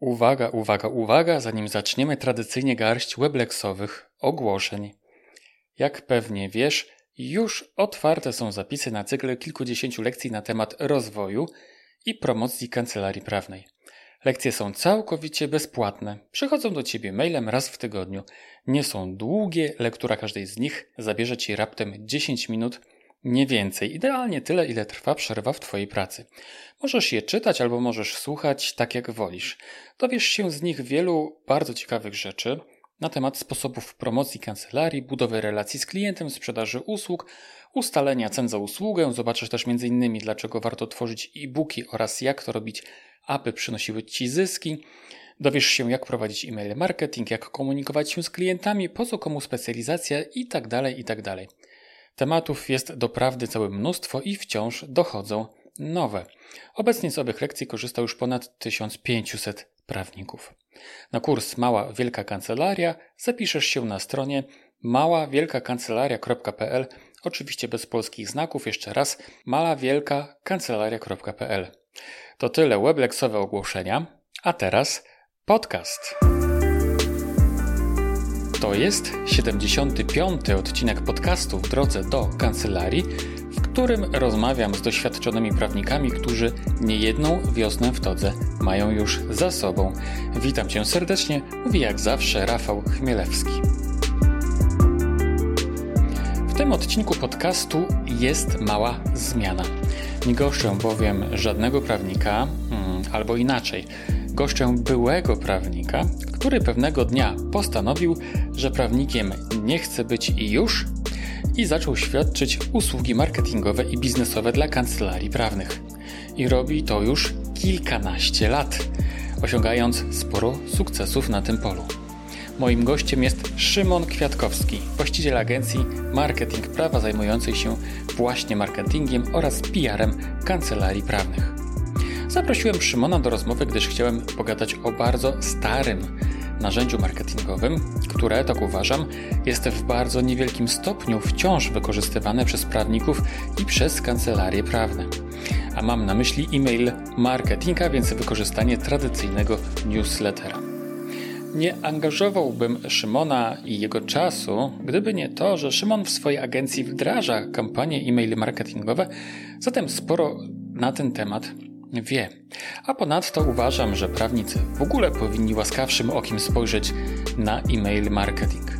Uwaga, uwaga, uwaga, zanim zaczniemy tradycyjnie garść webleksowych ogłoszeń. Jak pewnie wiesz, już otwarte są zapisy na cykl kilkudziesięciu lekcji na temat rozwoju i promocji kancelarii prawnej. Lekcje są całkowicie bezpłatne. Przychodzą do ciebie mailem raz w tygodniu. Nie są długie, lektura każdej z nich zabierze ci raptem 10 minut nie więcej, idealnie tyle, ile trwa przerwa w Twojej pracy. Możesz je czytać albo możesz słuchać tak jak wolisz. Dowiesz się z nich wielu bardzo ciekawych rzeczy na temat sposobów promocji kancelarii, budowy relacji z klientem, sprzedaży usług, ustalenia cen za usługę. Zobaczysz też m.in. dlaczego warto tworzyć e-booki oraz jak to robić, aby przynosiły Ci zyski. Dowiesz się, jak prowadzić e-mail marketing, jak komunikować się z klientami, po co komu specjalizacja itd., tak itd. Tematów jest doprawdy całe mnóstwo i wciąż dochodzą nowe. Obecnie z owych lekcji korzysta już ponad 1500 prawników. Na kurs Mała Wielka Kancelaria zapiszesz się na stronie maławielkakancelaria.pl oczywiście bez polskich znaków, jeszcze raz malawielkakancelaria.pl To tyle webleksowe ogłoszenia, a teraz podcast. To jest 75. odcinek podcastu w drodze do kancelarii, w którym rozmawiam z doświadczonymi prawnikami, którzy niejedną wiosnę w todze mają już za sobą. Witam cię serdecznie, mówi jak zawsze Rafał Chmielewski. W tym odcinku podcastu jest mała zmiana. Nie goszczę bowiem żadnego prawnika, hmm, albo inaczej – goszczę byłego prawnika, który pewnego dnia postanowił, że prawnikiem nie chce być i już i zaczął świadczyć usługi marketingowe i biznesowe dla kancelarii prawnych. I robi to już kilkanaście lat, osiągając sporo sukcesów na tym polu. Moim gościem jest Szymon Kwiatkowski, właściciel agencji Marketing Prawa zajmującej się właśnie marketingiem oraz PR-em kancelarii prawnych. Zaprosiłem Szymona do rozmowy, gdyż chciałem pogadać o bardzo starym narzędziu marketingowym, które, tak uważam, jest w bardzo niewielkim stopniu wciąż wykorzystywane przez prawników i przez kancelarie prawne. A mam na myśli e-mail marketinga, więc wykorzystanie tradycyjnego newslettera. Nie angażowałbym Szymona i jego czasu, gdyby nie to, że Szymon w swojej agencji wdraża kampanie e-mail marketingowe, zatem sporo na ten temat wie. A ponadto uważam, że prawnicy w ogóle powinni łaskawszym okiem spojrzeć na e-mail marketing.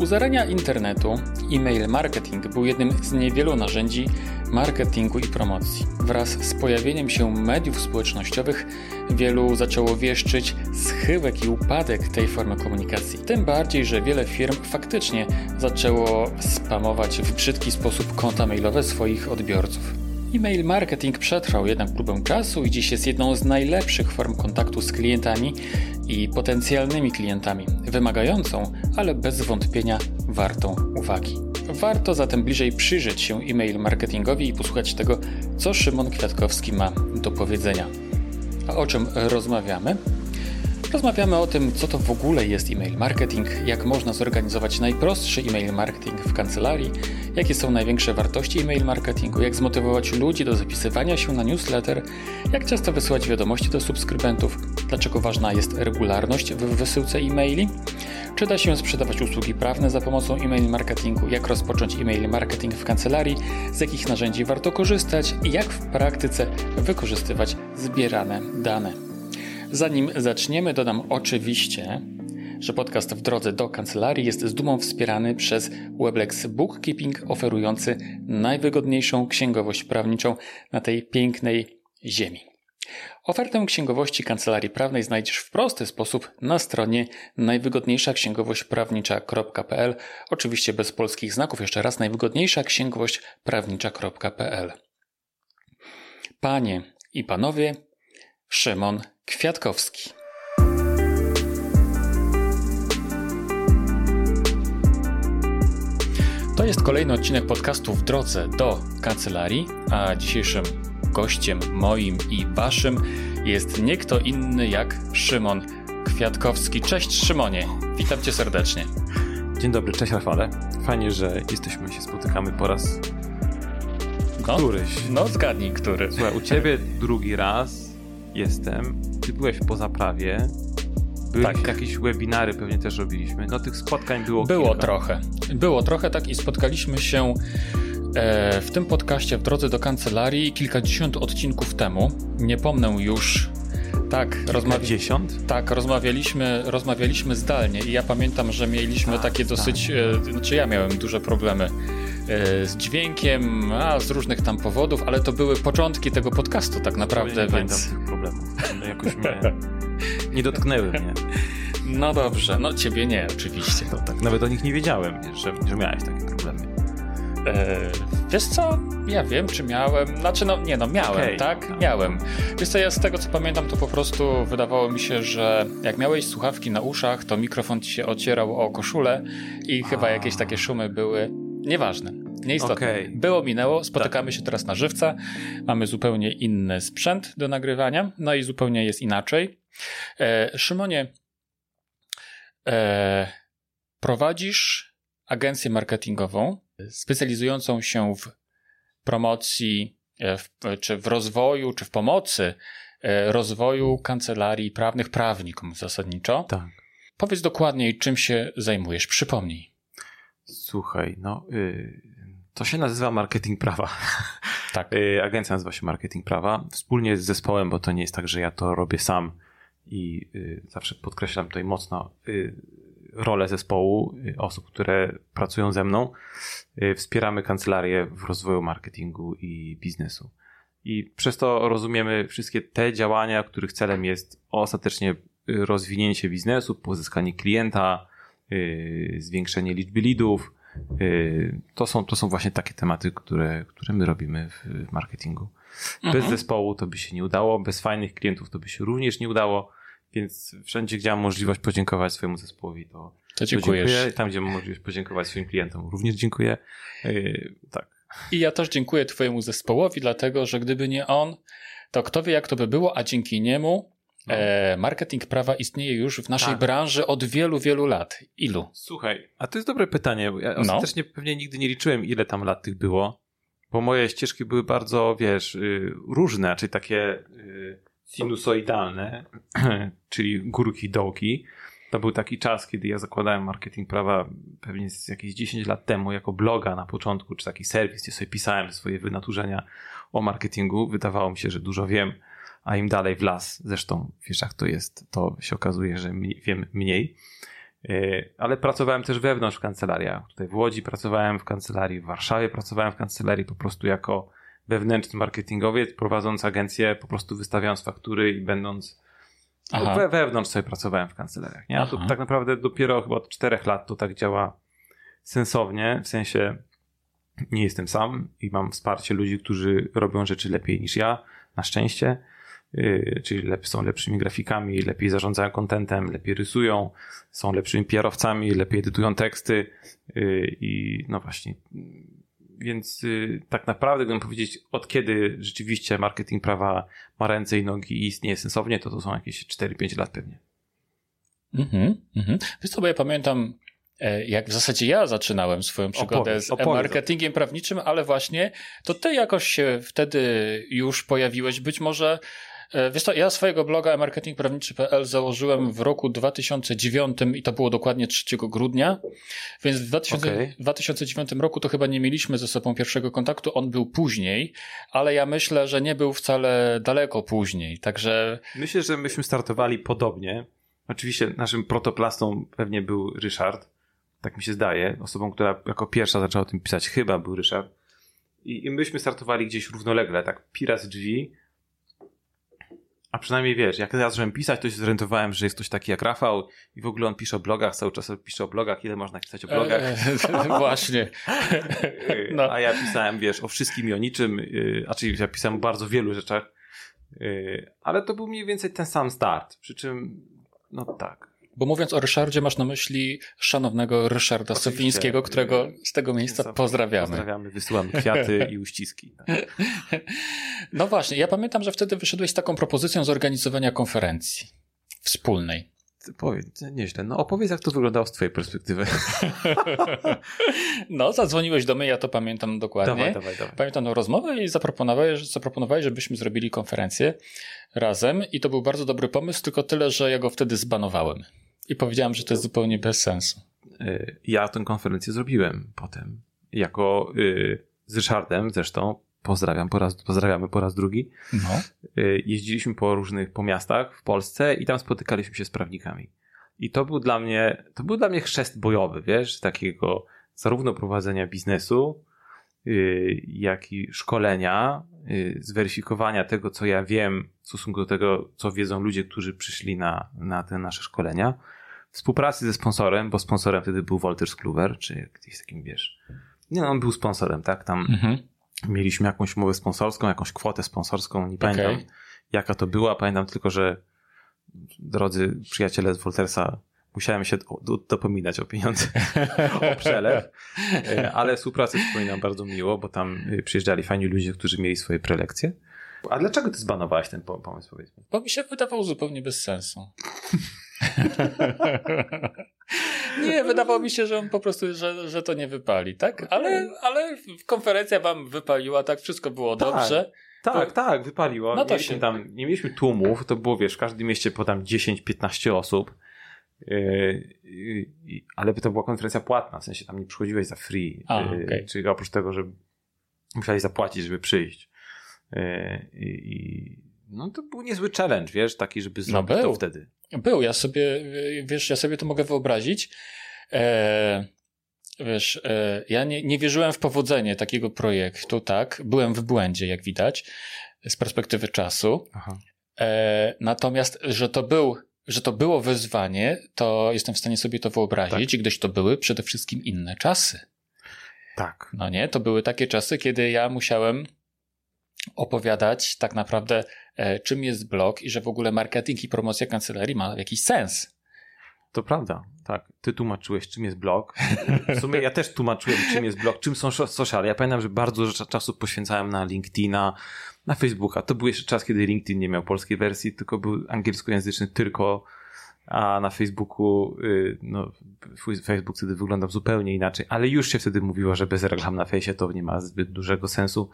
U zarania internetu e-mail marketing był jednym z niewielu narzędzi marketingu i promocji. Wraz z pojawieniem się mediów społecznościowych wielu zaczęło wieszczyć schyłek i upadek tej formy komunikacji. Tym bardziej, że wiele firm faktycznie zaczęło spamować w brzydki sposób konta mailowe swoich odbiorców. E-mail marketing przetrwał jednak próbę czasu i dziś jest jedną z najlepszych form kontaktu z klientami i potencjalnymi klientami, wymagającą, ale bez wątpienia wartą uwagi. Warto zatem bliżej przyjrzeć się e-mail marketingowi i posłuchać tego, co Szymon Kwiatkowski ma do powiedzenia. A o czym rozmawiamy? Rozmawiamy o tym, co to w ogóle jest e-mail marketing, jak można zorganizować najprostszy e-mail marketing w kancelarii, jakie są największe wartości e-mail marketingu, jak zmotywować ludzi do zapisywania się na newsletter, jak często wysyłać wiadomości do subskrybentów, dlaczego ważna jest regularność w wysyłce e-maili, czy da się sprzedawać usługi prawne za pomocą e-mail marketingu, jak rozpocząć e-mail marketing w kancelarii, z jakich narzędzi warto korzystać i jak w praktyce wykorzystywać zbierane dane. Zanim zaczniemy, dodam oczywiście, że podcast w drodze do kancelarii jest z dumą wspierany przez Weblex Bookkeeping, oferujący najwygodniejszą księgowość prawniczą na tej pięknej ziemi. Ofertę księgowości kancelarii prawnej znajdziesz w prosty sposób na stronie najwygodniejsza księgowość prawnicza.pl, oczywiście bez polskich znaków, jeszcze raz najwygodniejsza księgowość prawnicza.pl. Panie i panowie, Szymon Kwiatkowski. To jest kolejny odcinek podcastu w drodze do kancelarii, a dzisiejszym gościem moim i waszym jest nie kto inny jak Szymon Kwiatkowski. Cześć Szymonie, witam cię serdecznie. Dzień dobry, cześć Rafale. Fajnie, że jesteśmy się spotykamy po raz no, któryś. No zgadnij, który. Słuchaj, u ciebie drugi raz jestem ty byłeś po zaprawie. Były Tak. jakieś webinary, pewnie też robiliśmy. No tych spotkań było Było kilka. trochę. Było trochę tak i spotkaliśmy się e, w tym podcaście w drodze do kancelarii kilkadziesiąt odcinków temu. Nie pomnę już. Tak, rozmawi- tak rozmawialiśmy, rozmawialiśmy zdalnie i ja pamiętam, że mieliśmy Tak, takie dosyć, e, znaczy ja miałem duże problemy e, z dźwiękiem, a z różnych tam powodów, ale to były początki tego podcastu tak naprawdę, nie więc... tych problemów. No jakoś mnie nie dotknęły mnie. No dobrze, no ciebie nie, oczywiście. No tak, nawet o nich nie wiedziałem, że, że miałeś takie problemy. E, wiesz co, ja wiem, czy miałem, znaczy no nie no, miałem, Okej. tak? Miałem. Wiesz co, ja z tego co pamiętam, to po prostu wydawało mi się, że jak miałeś słuchawki na uszach, to mikrofon ci się ocierał o koszulę i chyba A. jakieś takie szumy były, nieważne. Nieistotne. Okej. Było, minęło, spotykamy się teraz na żywca, mamy zupełnie inny sprzęt do nagrywania, no i zupełnie jest inaczej. E, Szymonie, e, prowadzisz agencję marketingową specjalizującą się w promocji, e, w, czy w rozwoju, czy w pomocy e, rozwoju kancelarii prawnych, prawnikom zasadniczo. Tak. Powiedz dokładniej, czym się zajmujesz. Przypomnij. Słuchaj, no y, to się nazywa marketing prawa. Tak. Y, Agencja nazywa się Marketing Prawa. Wspólnie z zespołem, bo to nie jest tak, że ja to robię sam i y, zawsze podkreślam tutaj mocno y, rolę zespołu, osób, które pracują ze mną. Wspieramy kancelarię w rozwoju marketingu i biznesu. I przez to rozumiemy wszystkie te działania, których celem jest ostatecznie rozwinięcie biznesu, pozyskanie klienta, zwiększenie liczby leadów, Y, To są, to są właśnie takie tematy, które, które my robimy w marketingu. Bez Mhm. zespołu to by się nie udało, bez fajnych klientów to by się również nie udało, więc wszędzie, gdzie mam możliwość podziękować swojemu zespołowi, to, To dziękuję. Tam, gdzie mam możliwość podziękować swoim klientom, również dziękuję. Y, Tak. I ja też dziękuję Twojemu zespołowi, dlatego że gdyby nie on, to kto wie, jak to by było, a dzięki niemu No. e, marketing prawa istnieje już w naszej Tak. branży od wielu, wielu lat. Ilu? Słuchaj, a to jest dobre pytanie. Ja No. ostatecznie pewnie nigdy nie liczyłem, ile tam lat tych było, bo moje ścieżki były bardzo, wiesz, y, różne, czyli takie y, sinusoidalne, czyli górki, dołki. To był taki czas, kiedy ja zakładałem marketing prawa pewnie z jakieś 10 lat temu jako bloga na początku, czy taki serwis, gdzie sobie pisałem swoje wynaturzenia o marketingu. Wydawało mi się, że dużo wiem, a im dalej w las, zresztą wiesz jak to jest, to się okazuje, że mi- wiem mniej. Yy, Ale pracowałem też wewnątrz w kancelariach. Tutaj w Łodzi pracowałem w kancelarii, w Warszawie pracowałem w kancelarii po prostu jako wewnętrzny marketingowiec, prowadząc agencję, po prostu wystawiając faktury i będąc Aha. we, wewnątrz sobie pracowałem w kancelariach. Nie? A to tak naprawdę dopiero chyba od czterech lat to tak działa sensownie, w sensie nie jestem sam i mam wsparcie ludzi, którzy robią rzeczy lepiej niż ja, na szczęście. Yy, czyli są lepszymi grafikami, lepiej zarządzają kontentem, lepiej rysują, są lepszymi PR-owcami, lepiej edytują teksty yy, i no właśnie. Więc yy, tak naprawdę, gdybym powiedzieć, od kiedy rzeczywiście marketing prawa ma ręce i nogi i istnieje sensownie, to to są jakieś 4-5 lat pewnie. Mhm, mhm. Wiesz co, bo ja pamiętam, e, jak w zasadzie ja zaczynałem swoją przygodę Opowiedz, z opowiedz. marketingiem prawniczym, ale właśnie to ty jakoś się wtedy już pojawiłeś. Być może, wiesz co, ja swojego bloga marketingprawniczy.pl założyłem w roku 2009 i to było dokładnie 3 grudnia, więc w 2000, Okej. 2009 roku to chyba nie mieliśmy ze sobą pierwszego kontaktu, on był później, ale ja myślę, że nie był wcale daleko później, także Myślę, że myśmy startowali podobnie. Oczywiście naszym protoplastą pewnie był Ryszard. Tak mi się zdaje. Osobą, która jako pierwsza zaczęła o tym pisać, chyba był Ryszard. I, i myśmy startowali gdzieś równolegle, tak pira z drzwi. A przynajmniej wiesz, jak ja zacząłem pisać, to się zorientowałem, że jest ktoś taki jak Rafał i w ogóle on pisze o blogach, cały czas pisze o blogach, ile można pisać o blogach. E, właśnie. No. A ja pisałem, wiesz, o wszystkim i o niczym, yy, a czyli ja pisałem o bardzo wielu rzeczach, yy, ale to był mniej więcej ten sam start. Przy czym, no tak. Bo mówiąc o Ryszardzie, masz na myśli szanownego Ryszarda Oczywiście. Sofińskiego, którego z tego miejsca pozdrawiamy. Pozdrawiamy, wysyłamy kwiaty i uściski. Tak. No właśnie, ja pamiętam, że wtedy wyszedłeś z taką propozycją zorganizowania konferencji wspólnej. Powiedz, nieźle. No opowiedz, jak to wyglądało z twojej perspektywy. no, zadzwoniłeś do mnie, ja to pamiętam dokładnie. Dawaj, dawaj, dawaj. Pamiętam tą rozmowę i zaproponowałeś, zaproponowałeś, żebyśmy zrobili konferencję razem i to był bardzo dobry pomysł, tylko tyle, że ja go wtedy zbanowałem. I powiedziałem, że to jest zupełnie bez sensu. Y, ja tę konferencję zrobiłem potem. Jako y, z Ryszardem zresztą pozdrawiam po raz, pozdrawiamy po raz drugi. No. Y, jeździliśmy po różnych po miastach w Polsce i tam spotykaliśmy się z prawnikami. I to był dla mnie, to był dla mnie chrzest bojowy, wiesz, takiego zarówno prowadzenia biznesu, jak i szkolenia, zweryfikowania tego, co ja wiem w stosunku do tego, co wiedzą ludzie, którzy przyszli na, na te nasze szkolenia. Współpracy ze sponsorem, bo sponsorem wtedy był Wolters Kluwer, czy jakiś takim, wiesz, nie no, on był sponsorem, tak, tam mhm mieliśmy jakąś umowę sponsorską, jakąś kwotę sponsorską, nie pamiętam okay. jaka to była, pamiętam tylko, że drodzy przyjaciele z Woltersa, musiałem się dopominać o pieniądze, o przelew, e, ale współpracę wspominam bardzo miło, bo tam e, przyjeżdżali fajni ludzie, którzy mieli swoje prelekcje. A dlaczego ty zbanowałeś ten pomysł, powiedzmy? Bo mi się wydawał zupełnie bez sensu. Nie, wydawało mi się, że on po prostu, że, że to nie wypali, tak? Ale, ale konferencja wam wypaliła, tak? Wszystko było tak. dobrze. Tak, tak, wypaliło. No to mieliśmy się... tam, nie mieliśmy tłumów, to było, wiesz, w każdym mieście po tam 10-15 osób. Yy, yy, ale to była konferencja płatna, w sensie tam nie przychodziłeś za free. A, yy, okay. Czyli oprócz tego, że musiałeś zapłacić, żeby przyjść. Yy, I no to był niezły challenge, wiesz, taki, żeby no zrobić no to wtedy. Był, ja sobie, wiesz, ja sobie to mogę wyobrazić. E, wiesz, e, ja nie, nie wierzyłem w powodzenie takiego projektu, tak? Byłem w błędzie, jak widać, z perspektywy czasu. E, natomiast, że to był, że to było wyzwanie, to jestem w stanie sobie to wyobrazić, tak. gdyż to były przede wszystkim inne czasy. Tak. No nie, to były takie czasy, kiedy ja musiałem opowiadać tak naprawdę, e, czym jest blog i że w ogóle marketing i promocja kancelarii ma jakiś sens. To prawda, tak. Ty tłumaczyłeś, czym jest blog. W sumie ja też tłumaczyłem, czym jest blog, czym są social. Ja pamiętam, że bardzo dużo czasu poświęcałem na LinkedIna, na Facebooka. To był jeszcze czas, kiedy LinkedIn nie miał polskiej wersji, tylko był angielskojęzyczny tylko a na Facebooku, y, no, Facebook wtedy wyglądał zupełnie inaczej, ale już się wtedy mówiło, że bez reklam na fejsie to nie ma zbyt dużego sensu.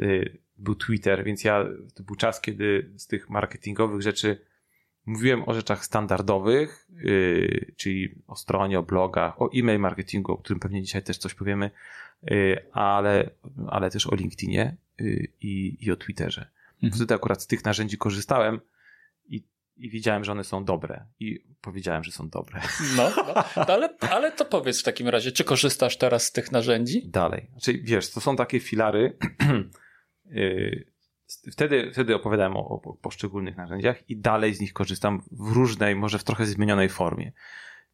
Y, był Twitter, więc ja, to był czas, kiedy z tych marketingowych rzeczy mówiłem o rzeczach standardowych, y, czyli o stronie, o blogach, o e-mail marketingu, o którym pewnie dzisiaj też coś powiemy, ale, ale też o LinkedInie i, i o Twitterze. Mhm. Wtedy akurat z tych narzędzi korzystałem, i wiedziałem, że one są dobre. I powiedziałem, że są dobre. No, no ale, ale to powiedz w takim razie, czy korzystasz teraz z tych narzędzi? Dalej. Znaczy, wiesz, to są takie filary. Y, wtedy, wtedy opowiadałem o, o poszczególnych narzędziach i dalej z nich korzystam w różnej, może w trochę zmienionej formie.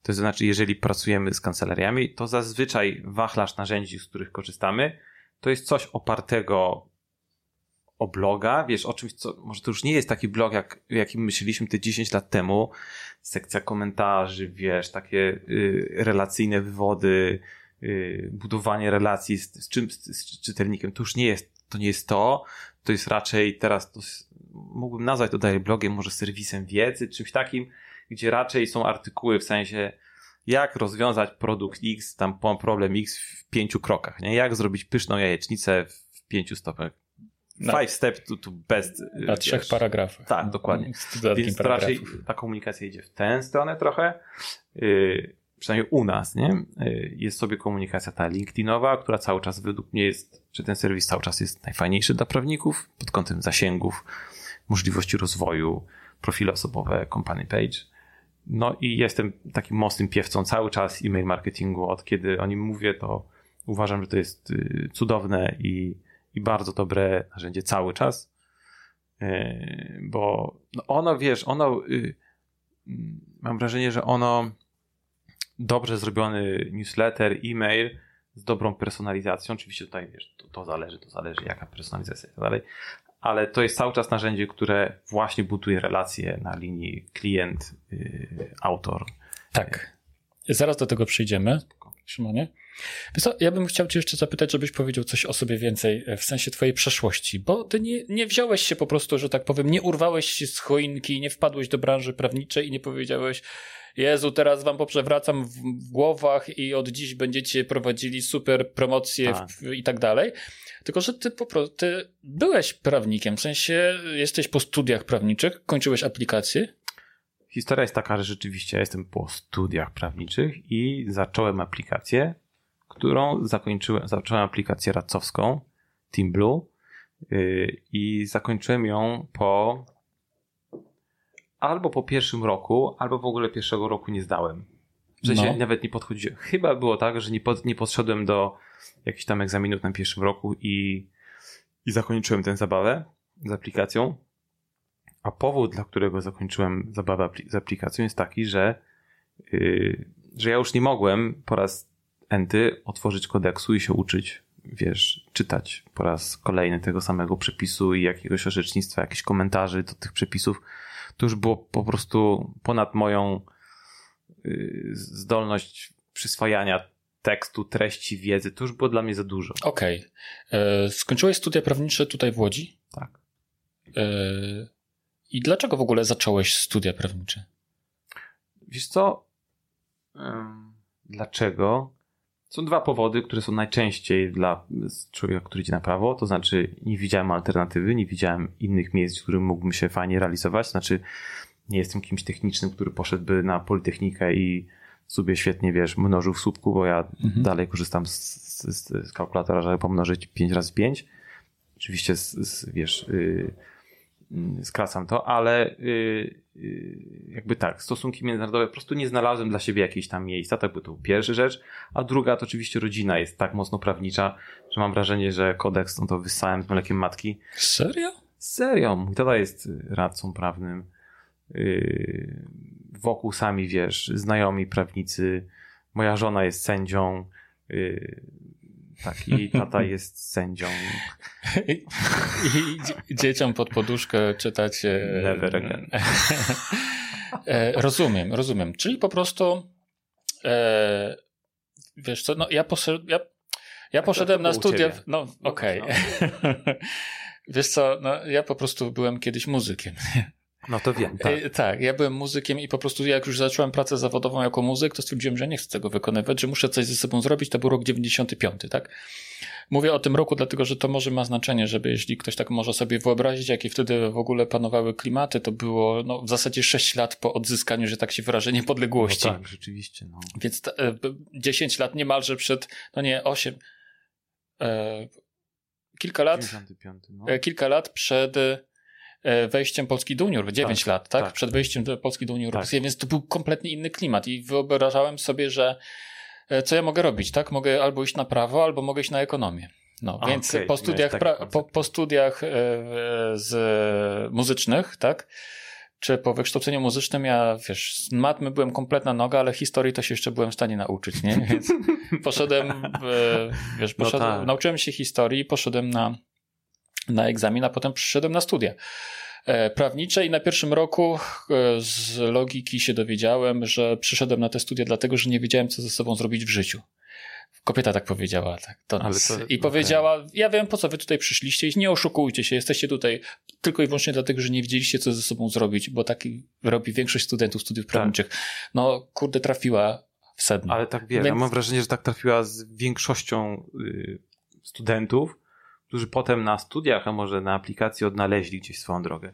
To znaczy, jeżeli pracujemy z kancelariami, to zazwyczaj wachlarz narzędzi, z których korzystamy, to jest coś opartego o bloga, wiesz, o czymś, co może to już nie jest taki blog, jak, jakim myśleliśmy te 10 lat temu. Sekcja komentarzy, wiesz, takie y, relacyjne wywody, y, budowanie relacji z, z, z, z, czytelnikiem. To już nie jest, to nie jest to. To jest raczej teraz, to mógłbym nazwać to dalej blogiem, może serwisem wiedzy, czymś takim, gdzie raczej są artykuły w sensie, jak rozwiązać produkt X, tam problem X w pięciu krokach, nie? Jak zrobić pyszną jajecznicę w pięciu stopach no. Five steps to, to best. Na wiesz. trzech paragrafach. Tak, dokładnie. Więc raczej ta komunikacja idzie w tę stronę trochę. Yy, przynajmniej u nas, nie? Yy, jest sobie komunikacja ta LinkedInowa, która cały czas według mnie jest, czy ten serwis cały czas jest najfajniejszy dla prawników pod kątem zasięgów, możliwości rozwoju, profile osobowe, company page. No i jestem takim mocnym piewcą cały czas e-mail marketingu. Od kiedy o nim mówię, to uważam, że to jest yy, cudowne i i bardzo dobre narzędzie cały czas, e, bo no ono, wiesz, ono, y, mm, mam wrażenie, że ono dobrze zrobiony newsletter, e-mail z dobrą personalizacją, oczywiście tutaj, wiesz, to, to zależy, to zależy jaka personalizacja i tak dalej, ale to jest cały czas narzędzie, które właśnie buduje relacje na linii klient-autor. tak. Zaraz do tego przyjdziemy. Szymonie. Ja bym chciał cię jeszcze zapytać, żebyś powiedział coś o sobie więcej e, w sensie twojej przeszłości, bo ty nie, nie wziąłeś się po prostu, że tak powiem, nie urwałeś się z choinki, nie wpadłeś do branży prawniczej i nie powiedziałeś, Jezu, teraz wam poprzewracam w, głowach i od dziś będziecie prowadzili super promocje Tak. w, i tak dalej. Tylko, że ty po prostu ty byłeś prawnikiem, w sensie jesteś po studiach prawniczych, kończyłeś aplikację. Historia jest taka, że rzeczywiście ja jestem po studiach prawniczych i zacząłem aplikację, którą zakończyłem, zacząłem aplikację radcowską Team Blue yy, i zakończyłem ją po albo po pierwszym roku, albo w ogóle pierwszego roku nie zdałem. W sensie No. nawet nie podchodziłem. Chyba było tak, że nie, pod, nie podszedłem do jakichś tam egzaminów na pierwszym roku i, i zakończyłem tę zabawę z aplikacją. A powód, dla którego zakończyłem zabawę z aplikacją jest taki, że, yy, że ja już nie mogłem po raz enty otworzyć kodeksu i się uczyć, wiesz, czytać po raz kolejny tego samego przepisu i jakiegoś orzecznictwa, jakieś komentarzy do tych przepisów. To już było po prostu ponad moją yy, zdolność przyswajania tekstu, treści, wiedzy. To już było dla mnie za dużo. Okej. E, Skończyłeś studia prawnicze tutaj w Łodzi? Tak. E, I dlaczego w ogóle zacząłeś studia prawnicze? Wiesz co? Dlaczego? Są dwa powody, które są najczęściej dla człowieka, który idzie na prawo. To znaczy, nie widziałem alternatywy, nie widziałem innych miejsc, w którym mógłbym się fajnie realizować. Znaczy, nie jestem kimś technicznym, który poszedłby na Politechnikę i sobie świetnie, wiesz, mnożył w słupku, bo ja Mhm. dalej korzystam z, z, z kalkulatora, żeby pomnożyć 5 razy 5. Oczywiście, z, wiesz, yy, skracam to, ale yy, yy, jakby tak, stosunki międzynarodowe po prostu nie znalazłem dla siebie jakiejś tam miejsca, tak by to był pierwsza rzecz, a druga to oczywiście rodzina jest tak mocno prawnicza, że mam wrażenie, że kodeks, no to wyssałem z mlekiem matki. Serio? Serio, mój tata jest y, radcą prawnym, wokół sami, wiesz, znajomi prawnicy, moja żona jest sędzią, tak, i tata jest sędzią. I, i dzie- dzieciom pod poduszkę czytać. e, Never again. E, rozumiem, rozumiem. Czyli po prostu. E, wiesz co, no ja, poszedłem, ja, ja poszedłem to na studia. ciebie? No, okej. Wiesz co, no ja po prostu byłem kiedyś muzykiem. No to wiem, tak. E, tak, ja byłem muzykiem i po prostu jak już zacząłem pracę zawodową jako muzyk, to stwierdziłem, że nie chcę tego wykonywać, że muszę coś ze sobą zrobić. To był rok 95, tak? Mówię o tym roku, dlatego że to może ma znaczenie, żeby jeśli ktoś tak może sobie wyobrazić, jakie wtedy w ogóle panowały klimaty, to było no, w zasadzie 6 lat po odzyskaniu, że tak się wyrażę, niepodległości. No tak, rzeczywiście. No. Więc ta, e, b- 10 lat niemalże przed, no nie, 8, e, kilka lat, 95, no. e, kilka lat przed e, wejściem Polski do Unii Europejskiej, 9 Tak, lat, tak? tak. Przed wejściem do Polski do Unii Tak. Europejskiej, więc to był kompletnie inny klimat i wyobrażałem sobie, że e, co ja mogę robić, tak? Mogę albo iść na prawo, albo mogę iść na ekonomię. No, A, więc okej, po studiach, po, po studiach e, e, z e, muzycznych, tak? Czy po wykształceniu muzycznym ja, wiesz, z matmy byłem kompletna noga, ale historii to się jeszcze byłem w stanie nauczyć, nie? Więc poszedłem, e, wiesz, No poszedłem, tak. nauczyłem się historii, poszedłem na, na egzamin, a potem przyszedłem na studia e, prawnicze i na pierwszym roku e, z logiki się dowiedziałem, że przyszedłem na te studia dlatego, że nie wiedziałem, co ze sobą zrobić w życiu. Kobieta tak powiedziała tak do nas. to- I powiedziała, ja wiem po co wy tutaj przyszliście i nie oszukujcie się, jesteście tutaj tylko i wyłącznie dlatego, że nie wiedzieliście co ze sobą zrobić, bo taki robi większość studentów studiów prawniczych. No kurde trafiła w sedno. Ale tak wiesz, Więc- mam wrażenie, że tak trafiła z większością y, studentów, którzy potem na studiach, a może na aplikacji odnaleźli gdzieś swoją drogę.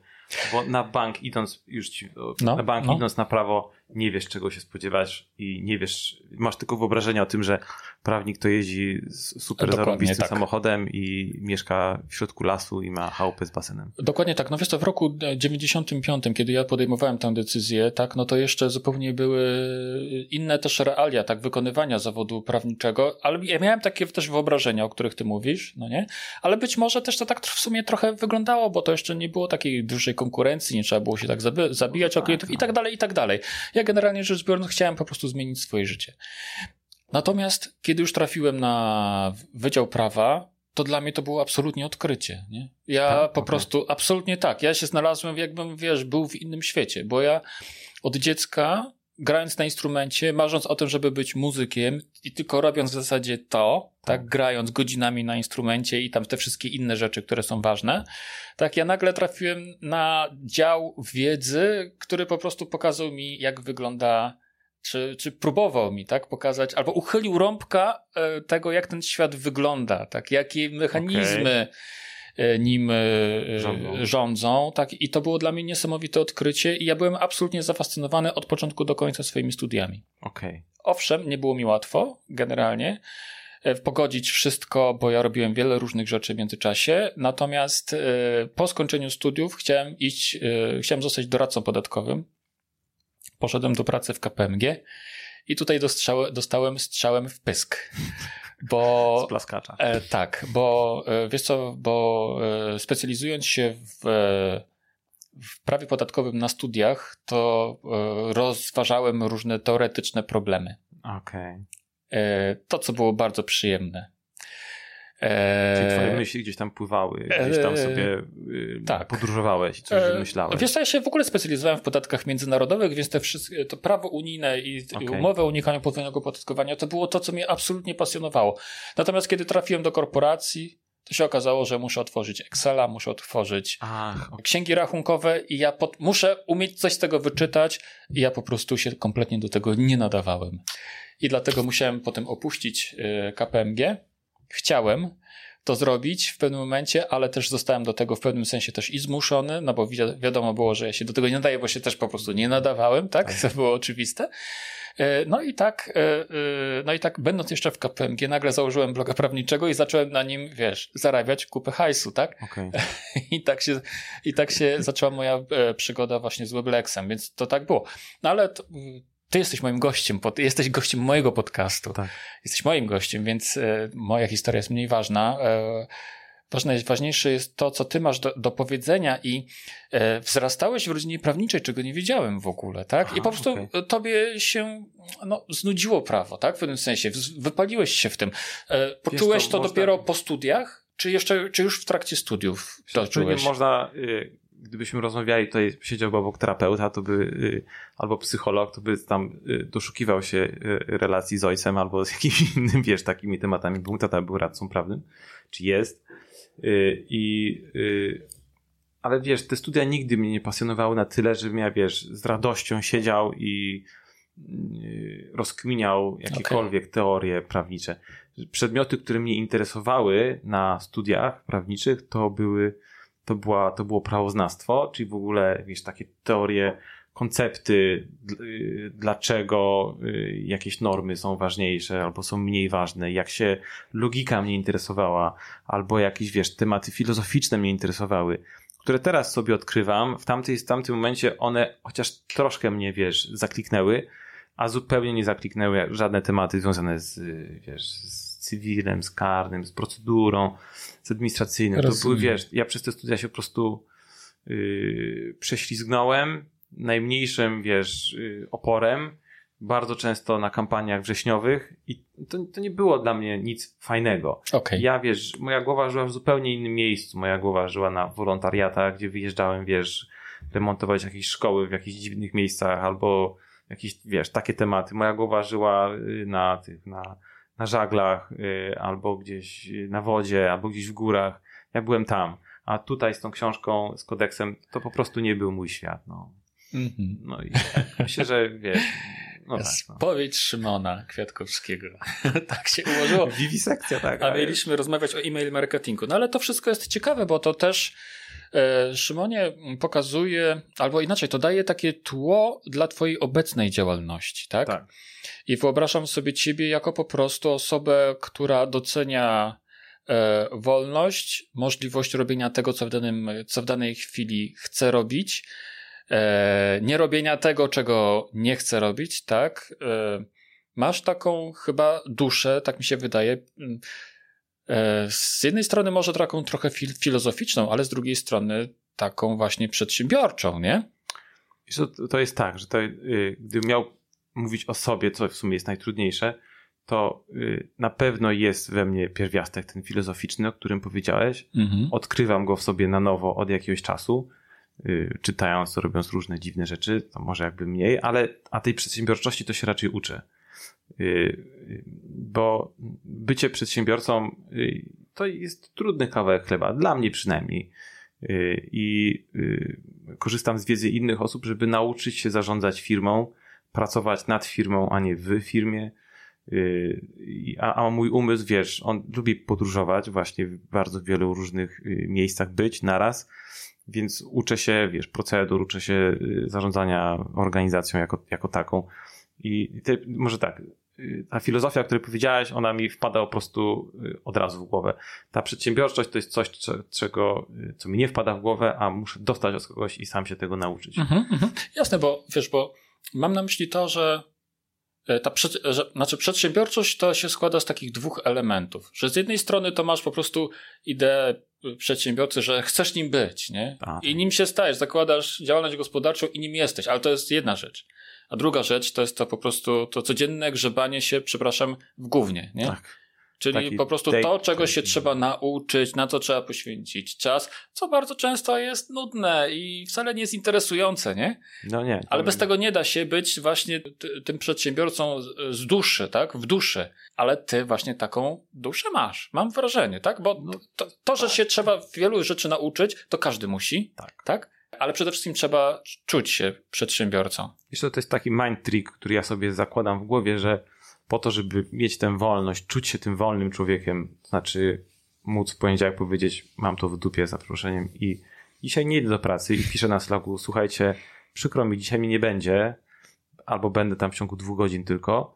Bo na bank idąc, już ci, No, na bank no. idąc na prawo, nie wiesz czego się spodziewać i nie wiesz, masz tylko wyobrażenie o tym, że prawnik to jeździ super Dokładnie zarobistym tak. samochodem i mieszka w środku lasu i ma chałupę z basenem. Dokładnie tak. No wiesz to w roku 95, kiedy ja podejmowałem tę decyzję, tak, no to jeszcze zupełnie były inne też realia, tak, wykonywania zawodu prawniczego, ale ja miałem takie też wyobrażenia, o których ty mówisz, no nie? Ale być może też to tak w sumie trochę wyglądało, bo to jeszcze nie było takiej dużej konkurencji, nie trzeba było się tak zabi- zabijać o tak, klientów i no. tak dalej, i tak dalej. Ja generalnie rzecz biorąc chciałem po prostu zmienić swoje życie. Natomiast kiedy już trafiłem na Wydział Prawa, to dla mnie to było absolutnie odkrycie. Nie? Ja Tak? po Okej. prostu, absolutnie tak. Ja się znalazłem, jakbym, wiesz, był w innym świecie, bo ja od dziecka grając na instrumencie, marząc o tym, żeby być muzykiem i tylko robiąc w zasadzie to, tak, grając godzinami na instrumencie i tam te wszystkie inne rzeczy, które są ważne, tak, ja nagle trafiłem na dział wiedzy, który po prostu pokazał mi, jak wygląda czy, czy próbował mi tak pokazać, albo uchylił rąbka e, tego, jak ten świat wygląda, tak, jakie mechanizmy okay nim e, rządzą. rządzą. Tak, I to było dla mnie niesamowite odkrycie i ja byłem absolutnie zafascynowany od początku do końca swoimi studiami. Okay. Owszem, nie było mi łatwo generalnie e, pogodzić wszystko, bo ja robiłem wiele różnych rzeczy w międzyczasie. Natomiast po skończeniu studiów chciałem iść, chciałem zostać doradcą podatkowym. Poszedłem do pracy w KPMG i tutaj dostałem strzałem w pysk. Bo, Z plaskacza. E, tak, bo e, wiesz co, bo e, specjalizując się w, e, w prawie podatkowym na studiach, to e, rozważałem różne teoretyczne problemy. Okej. Okay. E, to, co było bardzo przyjemne. E, Czyli twoje myśli gdzieś tam pływały, gdzieś tam sobie e, tak. podróżowałeś i coś e, wymyślałeś. Wiesz co, ja się w ogóle specjalizowałem w podatkach międzynarodowych, więc te wszystkie, to prawo unijne i okay. umowę o unikaniu podwójnego podatkowania to było to, co mnie absolutnie pasjonowało. Natomiast kiedy trafiłem do korporacji, to się okazało, że muszę otworzyć Excela, muszę otworzyć Ach, księgi rachunkowe i ja pod, muszę umieć coś z tego wyczytać i ja po prostu się kompletnie do tego nie nadawałem. I dlatego musiałem potem opuścić KPMG chciałem to zrobić w pewnym momencie, ale też zostałem do tego w pewnym sensie też i zmuszony, no bo wi wiadomo było, że ja się do tego nie nadaję, bo się też po prostu nie nadawałem, tak? To było oczywiste. E, no i tak, e, e, no i tak, będąc jeszcze w KPMG, nagle założyłem bloga prawniczego i zacząłem na nim, wiesz, zarabiać kupę hajsu, tak? Okay. I tak się, i tak się zaczęła moja przygoda właśnie z Weblexem, więc to tak było. No ale to, ty jesteś moim gościem, pod, jesteś gościem mojego podcastu. Tak. Jesteś moim gościem, więc e, moja historia jest mniej ważna. E, ważne jest, ważniejsze jest to, co ty masz do, do powiedzenia i e, wzrastałeś w rodzinie prawniczej, czego nie wiedziałem w ogóle, tak? Aha, I po prostu okay. tobie się no, znudziło prawo, tak? W pewnym sensie. Wypaliłeś się w tym. E, poczułeś to, to można... dopiero po studiach? Czy jeszcze, czy już w trakcie studiów to czułeś? można, y, gdybyśmy rozmawiali, tutaj siedziałby obok terapeuta, to by, y, albo psycholog, to by tam y, doszukiwał się y, relacji z ojcem albo z jakimś innym, wiesz, takimi tematami. Był tata był radcą prawnym, czy jest. I, ale wiesz, te studia nigdy mnie nie pasjonowały na tyle, żebym ja, wiesz, z radością siedział i rozkminiał jakiekolwiek okay. teorie prawnicze. Przedmioty, które mnie interesowały na studiach prawniczych, to były to, była, to było prawoznawstwo, czyli w ogóle, wiesz, takie teorie, koncepty, y, dlaczego y, jakieś normy są ważniejsze albo są mniej ważne, jak się logika mnie interesowała, albo jakieś, wiesz, tematy filozoficzne mnie interesowały, które teraz sobie odkrywam, w, tamtej, w tamtym momencie one chociaż troszkę mnie, wiesz, zakliknęły, a zupełnie nie zakliknęły żadne tematy związane z, wiesz, z cywilem, z karnym, z procedurą, z administracyjnym. Rozumiem. To były, wiesz, ja przez te studia się po prostu yy, prześlizgnąłem najmniejszym, wiesz, yy, oporem, bardzo często na kampaniach wrześniowych i to, to nie było dla mnie nic fajnego. Okay. Ja, wiesz, moja głowa żyła w zupełnie innym miejscu. Moja głowa żyła na wolontariatach, gdzie wyjeżdżałem, wiesz, remontować jakieś szkoły w jakichś dziwnych miejscach albo jakieś, wiesz, takie tematy. Moja głowa żyła y, na tych, na na żaglach, y, albo gdzieś na wodzie, albo gdzieś w górach. Ja byłem tam. A tutaj z tą książką, z kodeksem, to po prostu nie był mój świat. No, mm-hmm. no i myślę, że wiesz. No tak, no. Spowiedź Szymona Kwiatkowskiego. tak się ułożyło. Wiwisekcja, tak. A mieliśmy rozmawiać o e-mail marketingu. No ale to wszystko jest ciekawe, bo to też Szymonie pokazuje, albo inaczej, to daje takie tło dla twojej obecnej działalności, tak? Tak. I wyobrażam sobie ciebie jako po prostu osobę, która docenia e, wolność, możliwość robienia tego, co w, danym, co w danej chwili chce robić, e, nie robienia tego, czego nie chce robić, tak? E, masz taką chyba duszę, tak mi się wydaje. E, z jednej strony może taką trochę fil filozoficzną, ale z drugiej strony taką właśnie przedsiębiorczą, nie? To jest tak, że to, y, gdybym miał mówić o sobie, co w sumie jest najtrudniejsze, to y, na pewno jest we mnie pierwiastek ten filozoficzny, o którym powiedziałeś. Mhm. Odkrywam go w sobie na nowo od jakiegoś czasu. y, czytając, robiąc różne dziwne rzeczy, to może jakby mniej, ale a tej przedsiębiorczości to się raczej uczę. Bo bycie przedsiębiorcą to jest trudny kawałek chleba, dla mnie przynajmniej. I korzystam z wiedzy innych osób, żeby nauczyć się zarządzać firmą, pracować nad firmą, a nie w firmie. A, a mój umysł, wiesz, on lubi podróżować, właśnie w bardzo wielu różnych miejscach być naraz, więc uczę się, wiesz, procedur, uczę się zarządzania organizacją jako, jako taką. I te, może tak, ta filozofia, o której powiedziałeś, ona mi wpada po prostu od razu w głowę. Ta przedsiębiorczość to jest coś, czego, co mi nie wpada w głowę, a muszę dostać od kogoś i sam się tego nauczyć. Mhm, mhm. Jasne, bo wiesz, bo mam na myśli to, że e, ta przed, że, znaczy przedsiębiorczość to się składa z takich dwóch elementów, że z jednej strony to masz po prostu ideę przedsiębiorcy, że chcesz nim być, nie? Tak. I nim się stajesz, zakładasz działalność gospodarczą i nim jesteś, ale to jest jedna rzecz. A druga rzecz to jest to po prostu to codzienne grzebanie się, przepraszam, w głównie, nie? Tak. Czyli Taki po prostu to, czego się trzeba nauczyć, na co trzeba poświęcić czas, co bardzo często jest nudne i wcale nie jest interesujące, nie? No nie. Ale bez tego nie da się być właśnie tym przedsiębiorcą z duszy, tak? W duszy. Ale ty właśnie taką duszę masz, mam wrażenie, tak? Bo no, to, to, że się trzeba wielu rzeczy nauczyć, to każdy musi, tak? tak? Ale przede wszystkim trzeba czuć się przedsiębiorcą. Wiesz, to jest taki mind trick, który ja sobie zakładam w głowie, że po to, żeby mieć tę wolność, czuć się tym wolnym człowiekiem, znaczy móc w poniedziałek powiedzieć, mam to w dupie za przeproszeniem i dzisiaj nie idę do pracy i piszę na Slacku, słuchajcie, przykro mi, dzisiaj mi nie będzie, albo będę tam w ciągu dwóch godzin tylko,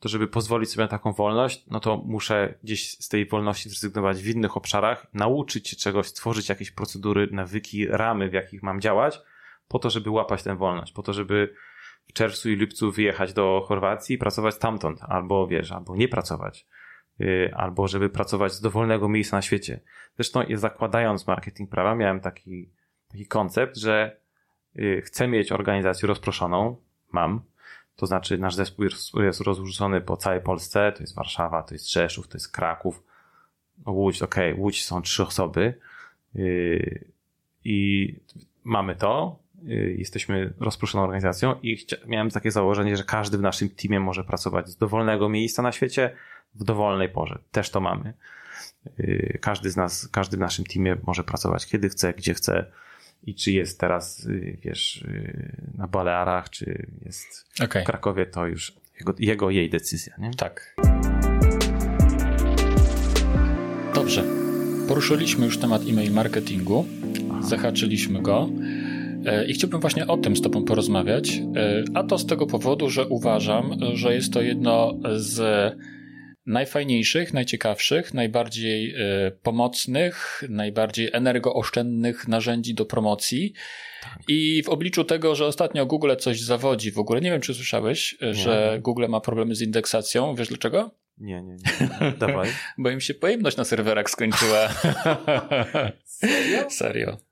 to żeby pozwolić sobie na taką wolność, no to muszę gdzieś z tej wolności zrezygnować w innych obszarach, nauczyć się czegoś, stworzyć jakieś procedury, nawyki, ramy, w jakich mam działać, po to, żeby łapać tę wolność, po to, żeby w czerwcu i lipcu wyjechać do Chorwacji i pracować stamtąd, albo wiesz, albo nie pracować, y, albo żeby pracować z dowolnego miejsca na świecie. Zresztą zakładając marketing prawa, miałem taki, taki koncept, że y, chcę mieć organizację rozproszoną, mam, to znaczy nasz zespół jest rozrzucony po całej Polsce, to jest Warszawa, to jest Rzeszów, to jest Kraków, Łódź, ok, Łódź są trzy osoby y, i mamy to, Y, jesteśmy rozproszoną organizacją i miałem takie założenie, że każdy w naszym teamie może pracować z dowolnego miejsca na świecie w dowolnej porze. Też to mamy. Y, każdy z nas, każdy w naszym teamie może pracować kiedy chce, gdzie chce i czy jest teraz, y, wiesz, na Balearach, czy jest okay. w Krakowie, to już jego, jego, jej decyzja, nie? Tak. Dobrze. Poruszyliśmy już temat e-mail marketingu. Aha. Zahaczyliśmy go. E, I chciałbym właśnie o tym z Tobą porozmawiać, e, a to z tego powodu, że uważam, że jest to jedno z najfajniejszych, najciekawszych, najbardziej e, pomocnych, najbardziej energooszczędnych narzędzi do promocji. Tak. I w obliczu tego, że ostatnio Google coś zawodzi w ogóle, nie wiem czy słyszałeś, nie. że Google ma problemy z indeksacją. Wiesz dlaczego? Nie, nie, nie. Dawaj. Bo im się pojemność na serwerach skończyła. Serio? Serio.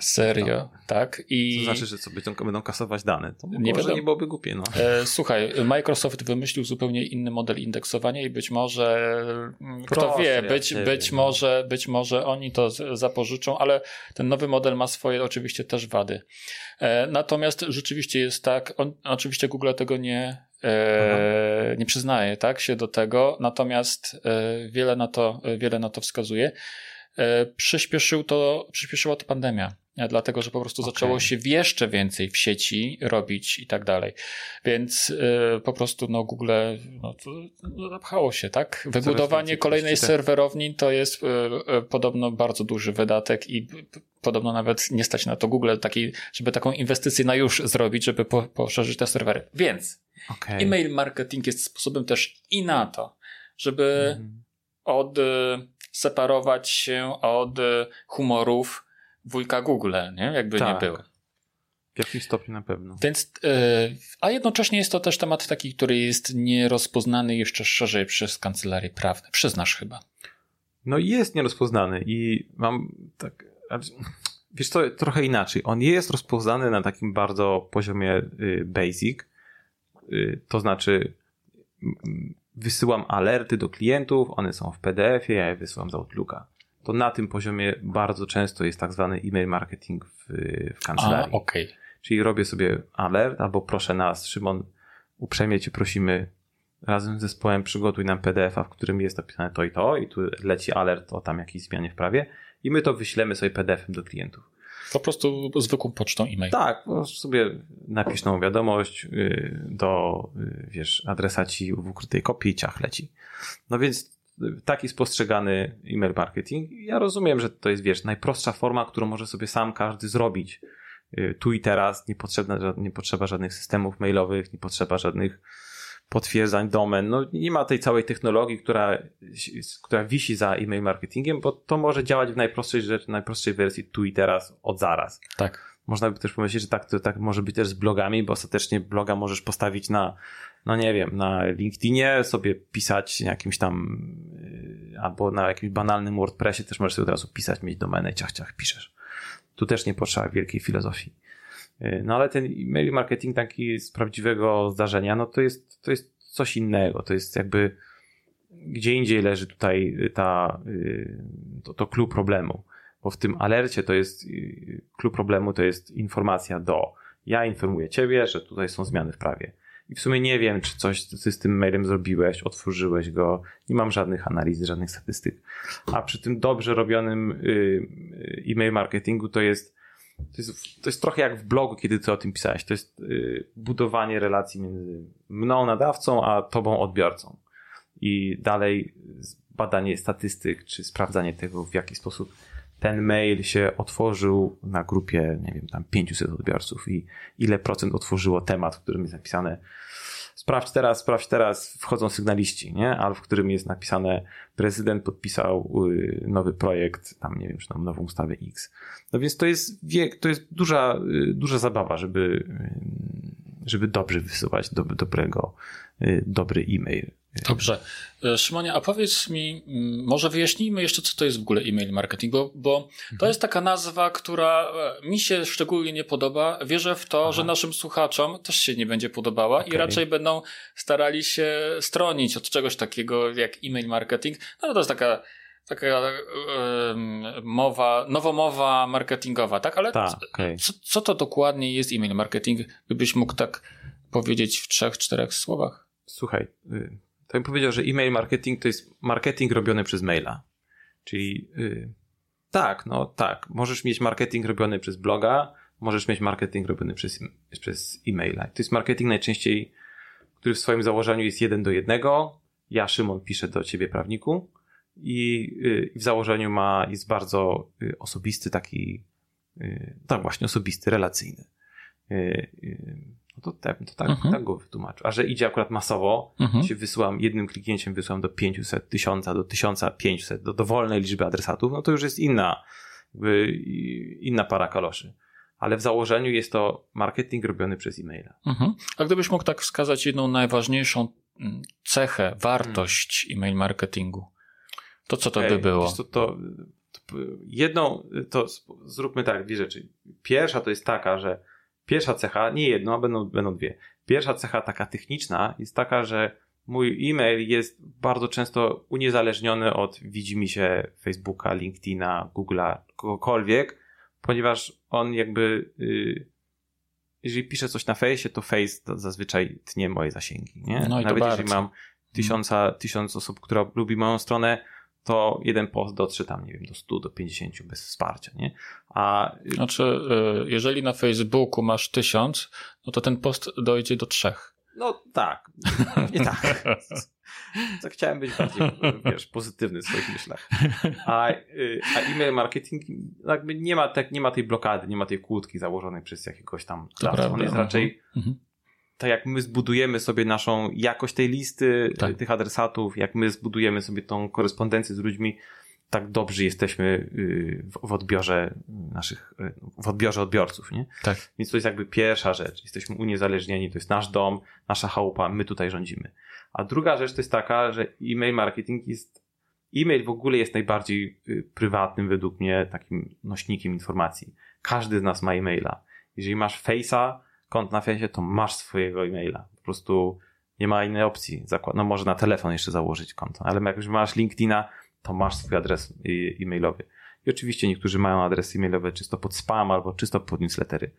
Serio, tak. I... To znaczy, że co, będą, będą kasować dane. To nie, może nie byłoby głupie. No. E, słuchaj, Microsoft wymyślił zupełnie inny model indeksowania i być może, mm, kto wie, być, być, no. może, być może oni to zapożyczą, ale ten nowy model ma swoje oczywiście też wady. E, natomiast rzeczywiście jest tak, on, oczywiście Google tego nie, e, nie przyznaje tak, się do tego, natomiast e, wiele, na to, wiele na to wskazuje. E, przyspieszył to, przyspieszyła to pandemia, e, dlatego że po prostu okay. zaczęło się jeszcze więcej w sieci robić i tak dalej. Więc y, po prostu no, Google no, no, zapchało się, tak? Wybudowanie kolejnej serwerowni to jest y, y, podobno bardzo duży wydatek i podobno nawet nie stać na to Google, taki, żeby taką inwestycję na już zrobić, żeby po, poszerzyć te serwery. Więc okay. e-mail marketing jest sposobem też i na to, żeby mm. od separować się od e, humorów wujka Google, nie? Jakby tak. nie było. W jakimś stopniu na pewno. Więc, yy, a jednocześnie jest to też temat taki, który jest nierozpoznany jeszcze szerzej przez kancelarie prawne. Przyznasz chyba. No jest nierozpoznany i mam tak, wiesz co, trochę inaczej. On jest rozpoznany na takim bardzo poziomie y, basic, y, to znaczy wysyłam alerty do klientów, one są w PDF-ie, ja je wysyłam z Outlooka. to na tym poziomie bardzo często jest tak zwany e-mail marketing w, w kancelarii. A, okay. Czyli robię sobie alert, albo proszę nas, Szymon, uprzejmie cię prosimy, razem z zespołem przygotuj nam PDF-a, w którym jest napisane to i to, i tu leci alert o tam jakiejś zmianie w prawie, i my to wyślemy sobie PDF-em do klientów. Po prostu zwykłą pocztą e-mail. Tak, sobie napisz tą wiadomość y, do, y, wiesz, adresaci w ukrytej kopii i ciach leci. No więc taki spostrzegany e-mail marketing. Ja rozumiem, że to jest, wiesz, najprostsza forma, którą może sobie sam każdy zrobić. Y, tu i teraz nie, potrzebna, nie potrzeba żadnych systemów mailowych, nie potrzeba żadnych potwierdzań domen. No nie ma tej całej technologii, która, która wisi za e-mail marketingiem, bo to może działać w najprostszej rzeczy, najprostszej wersji tu i teraz, od zaraz. Tak. Można by też pomyśleć, że tak, to tak może być też z blogami, bo ostatecznie bloga możesz postawić na, no nie wiem, na LinkedInie, sobie pisać jakimś tam, yy, albo na jakimś banalnym WordPressie też możesz sobie od razu pisać, mieć domenę, ciach, ciach, piszesz. Tu też nie potrzeba wielkiej filozofii. Yy, no ale ten e-mail marketing taki z prawdziwego zdarzenia, no to jest, to jest coś innego. To jest jakby gdzie indziej leży tutaj ta, yy, to, to clue problemu. Bo w tym alercie to jest clue problemu to jest informacja do ja informuję ciebie, że tutaj są zmiany w prawie. I w sumie nie wiem, czy coś ty z tym mailem zrobiłeś, otworzyłeś go, nie mam żadnych analiz, żadnych statystyk. A przy tym dobrze robionym e-mail marketingu to jest to jest, to jest trochę jak w blogu, kiedy ty o tym pisałeś. To jest y, budowanie relacji między mną, nadawcą, a tobą, odbiorcą. I dalej badanie statystyk, czy sprawdzanie tego, w jaki sposób ten mail się otworzył na grupie, nie wiem, tam 500 odbiorców i ile procent otworzyło temat, w którym jest napisane sprawdź teraz, sprawdź teraz, wchodzą sygnaliści, nie? Ale w którym jest napisane prezydent podpisał y, nowy projekt, tam nie wiem, czy tam nową ustawę X. No więc to jest to jest duża, y, duża zabawa, żeby, żeby dobrze wysyłać do, dobrego, dobry e-mail. Dobrze. E, Szymonie, a powiedz mi, mm, może wyjaśnijmy jeszcze, co to jest w ogóle e-mail marketing, bo, bo to mhm. jest taka nazwa, która e, mi się szczególnie nie podoba. Wierzę w to, Aha. że naszym słuchaczom też się nie będzie podobała okay. i raczej będą starali się stronić od czegoś takiego jak e-mail marketing. No to jest taka taka um, mowa, nowomowa marketingowa, tak? Ale Ta, okay. co, co to dokładnie jest e-mail marketing? Gdybyś mógł tak powiedzieć w trzech, czterech słowach? Słuchaj, y, to bym powiedział, że e-mail marketing to jest marketing robiony przez maila. Czyli yy, tak, no tak, możesz mieć marketing robiony przez bloga, możesz mieć marketing robiony przez, przez e-maila. To jest marketing najczęściej, który w swoim założeniu jest jeden do jednego. Ja, Szymon, piszę do ciebie, prawniku, i yy, w założeniu ma, jest bardzo yy, osobisty, taki, y, tak właśnie, osobisty, relacyjny. Y, y, no to, tak, to tak, mhm. tak go wytłumaczył. A że idzie akurat masowo, mhm. się wysyłam jednym kliknięciem, wysyłam do 500, 1000, do 1500, do dowolnej liczby adresatów, no to już jest inna, jakby inna para kaloszy. Ale w założeniu jest to marketing robiony przez e-maila. Mhm. A gdybyś mógł tak wskazać jedną najważniejszą mm, cechę, wartość hmm. e-mail marketingu, to co to by było? To, to, to, jedną, to zróbmy tak, dwie rzeczy. Pierwsza to jest taka, że Pierwsza cecha, nie jedno, a będą, będą dwie. Pierwsza cecha taka techniczna jest taka, że mój e-mail jest bardzo często uniezależniony od widzimisię Facebooka, LinkedIna, Google'a, kogokolwiek, ponieważ on jakby, yy, jeżeli piszę coś na fejsie, to face zazwyczaj tnie moje zasięgi, nie? No Nawet jeżeli mam tysiąca, tysiąc osób, która lubi moją stronę, to jeden post dotrze tam, nie wiem, do 100, do 50 bez wsparcia, nie? A... Znaczy, y, jeżeli na Facebooku masz tysiąc, no to ten post dojdzie do trzech. No tak, nie tak. To chciałem być bardziej, wiesz, pozytywny w swoich myślach. A, y, a e-mail marketing jakby nie ma, tak, nie ma tej blokady, nie ma tej kłódki założonej przez jakiegoś tam On jest raczej mhm tak jak my zbudujemy sobie naszą jakość tej listy, tak. tych adresatów, jak my zbudujemy sobie tą korespondencję z ludźmi, tak dobrzy jesteśmy y, w odbiorze naszych, y, w odbiorze odbiorców, nie? Tak. Więc to jest jakby pierwsza rzecz. Jesteśmy uniezależnieni, to jest nasz dom, nasza chałupa, my tutaj rządzimy. A druga rzecz to jest taka, że e-mail marketing jest, e-mail w ogóle jest najbardziej y, prywatnym według mnie takim nośnikiem informacji. Każdy z nas ma e-maila. Jeżeli masz Face'a, kont na fejsie, to masz swojego e-maila. Po prostu nie ma innej opcji. No może na telefon jeszcze założyć konto, ale jak już masz LinkedIna, to masz swój adres e-mailowy. I oczywiście niektórzy mają adres e-mailowy czysto pod spam albo czysto pod newslettery.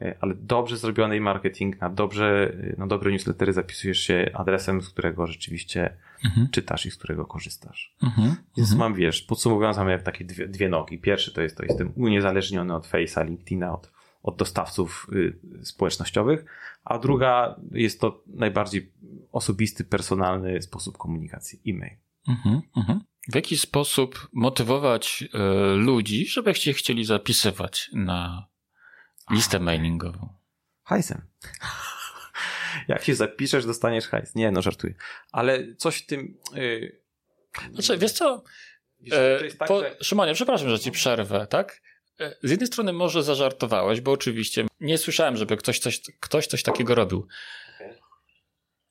E, ale dobrze zrobiony marketing, na dobrze, na dobre newslettery zapisujesz się adresem, z którego rzeczywiście mhm. czytasz i z którego korzystasz. Mhm. Więc mhm. mam, wiesz, podsumowując, mamy jak takie dwie, dwie nogi. Pierwszy to jest, to jestem uniezależniony od Face'a, LinkedIna, od, od dostawców y, społecznościowych, a druga jest to najbardziej osobisty, personalny sposób komunikacji, e-mail. Mhm, mhm. W jaki sposób motywować y, ludzi, żeby się chcieli zapisywać na listę mailingową? Hajsem. Jak się zapiszesz, dostaniesz hajs. Nie, no żartuję. Ale coś w tym... Yy... Znaczy, wiesz co? Wiesz, e, tak, po... że... Szymonie, przepraszam, że ci przerwę, tak? E, z jednej strony może zażartowałeś, bo oczywiście nie słyszałem, żeby ktoś coś, ktoś coś takiego robił.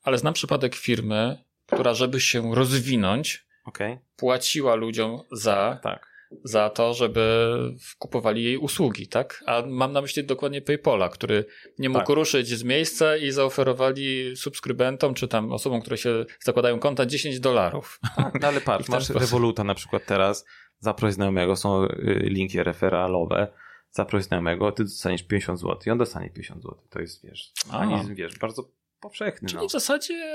Ale znam przypadek firmy, która żeby się rozwinąć, okay. płaciła ludziom za tak za to, żeby kupowali jej usługi, tak? A mam na myśli dokładnie PayPola, który nie mógł tak. ruszyć z miejsca i zaoferowali subskrybentom, czy tam osobom, które się zakładają konta 10 dolarów. Tak, no ale patrz, masz sposób. Revoluta na przykład teraz, zaproś znajomego, są y, linki referalowe, zaproś znajomego, ty dostaniesz 50 zł i on dostanie 50 zł. To jest, wiesz, mechanizm, wiesz, bardzo powszechny. Czyli no. w zasadzie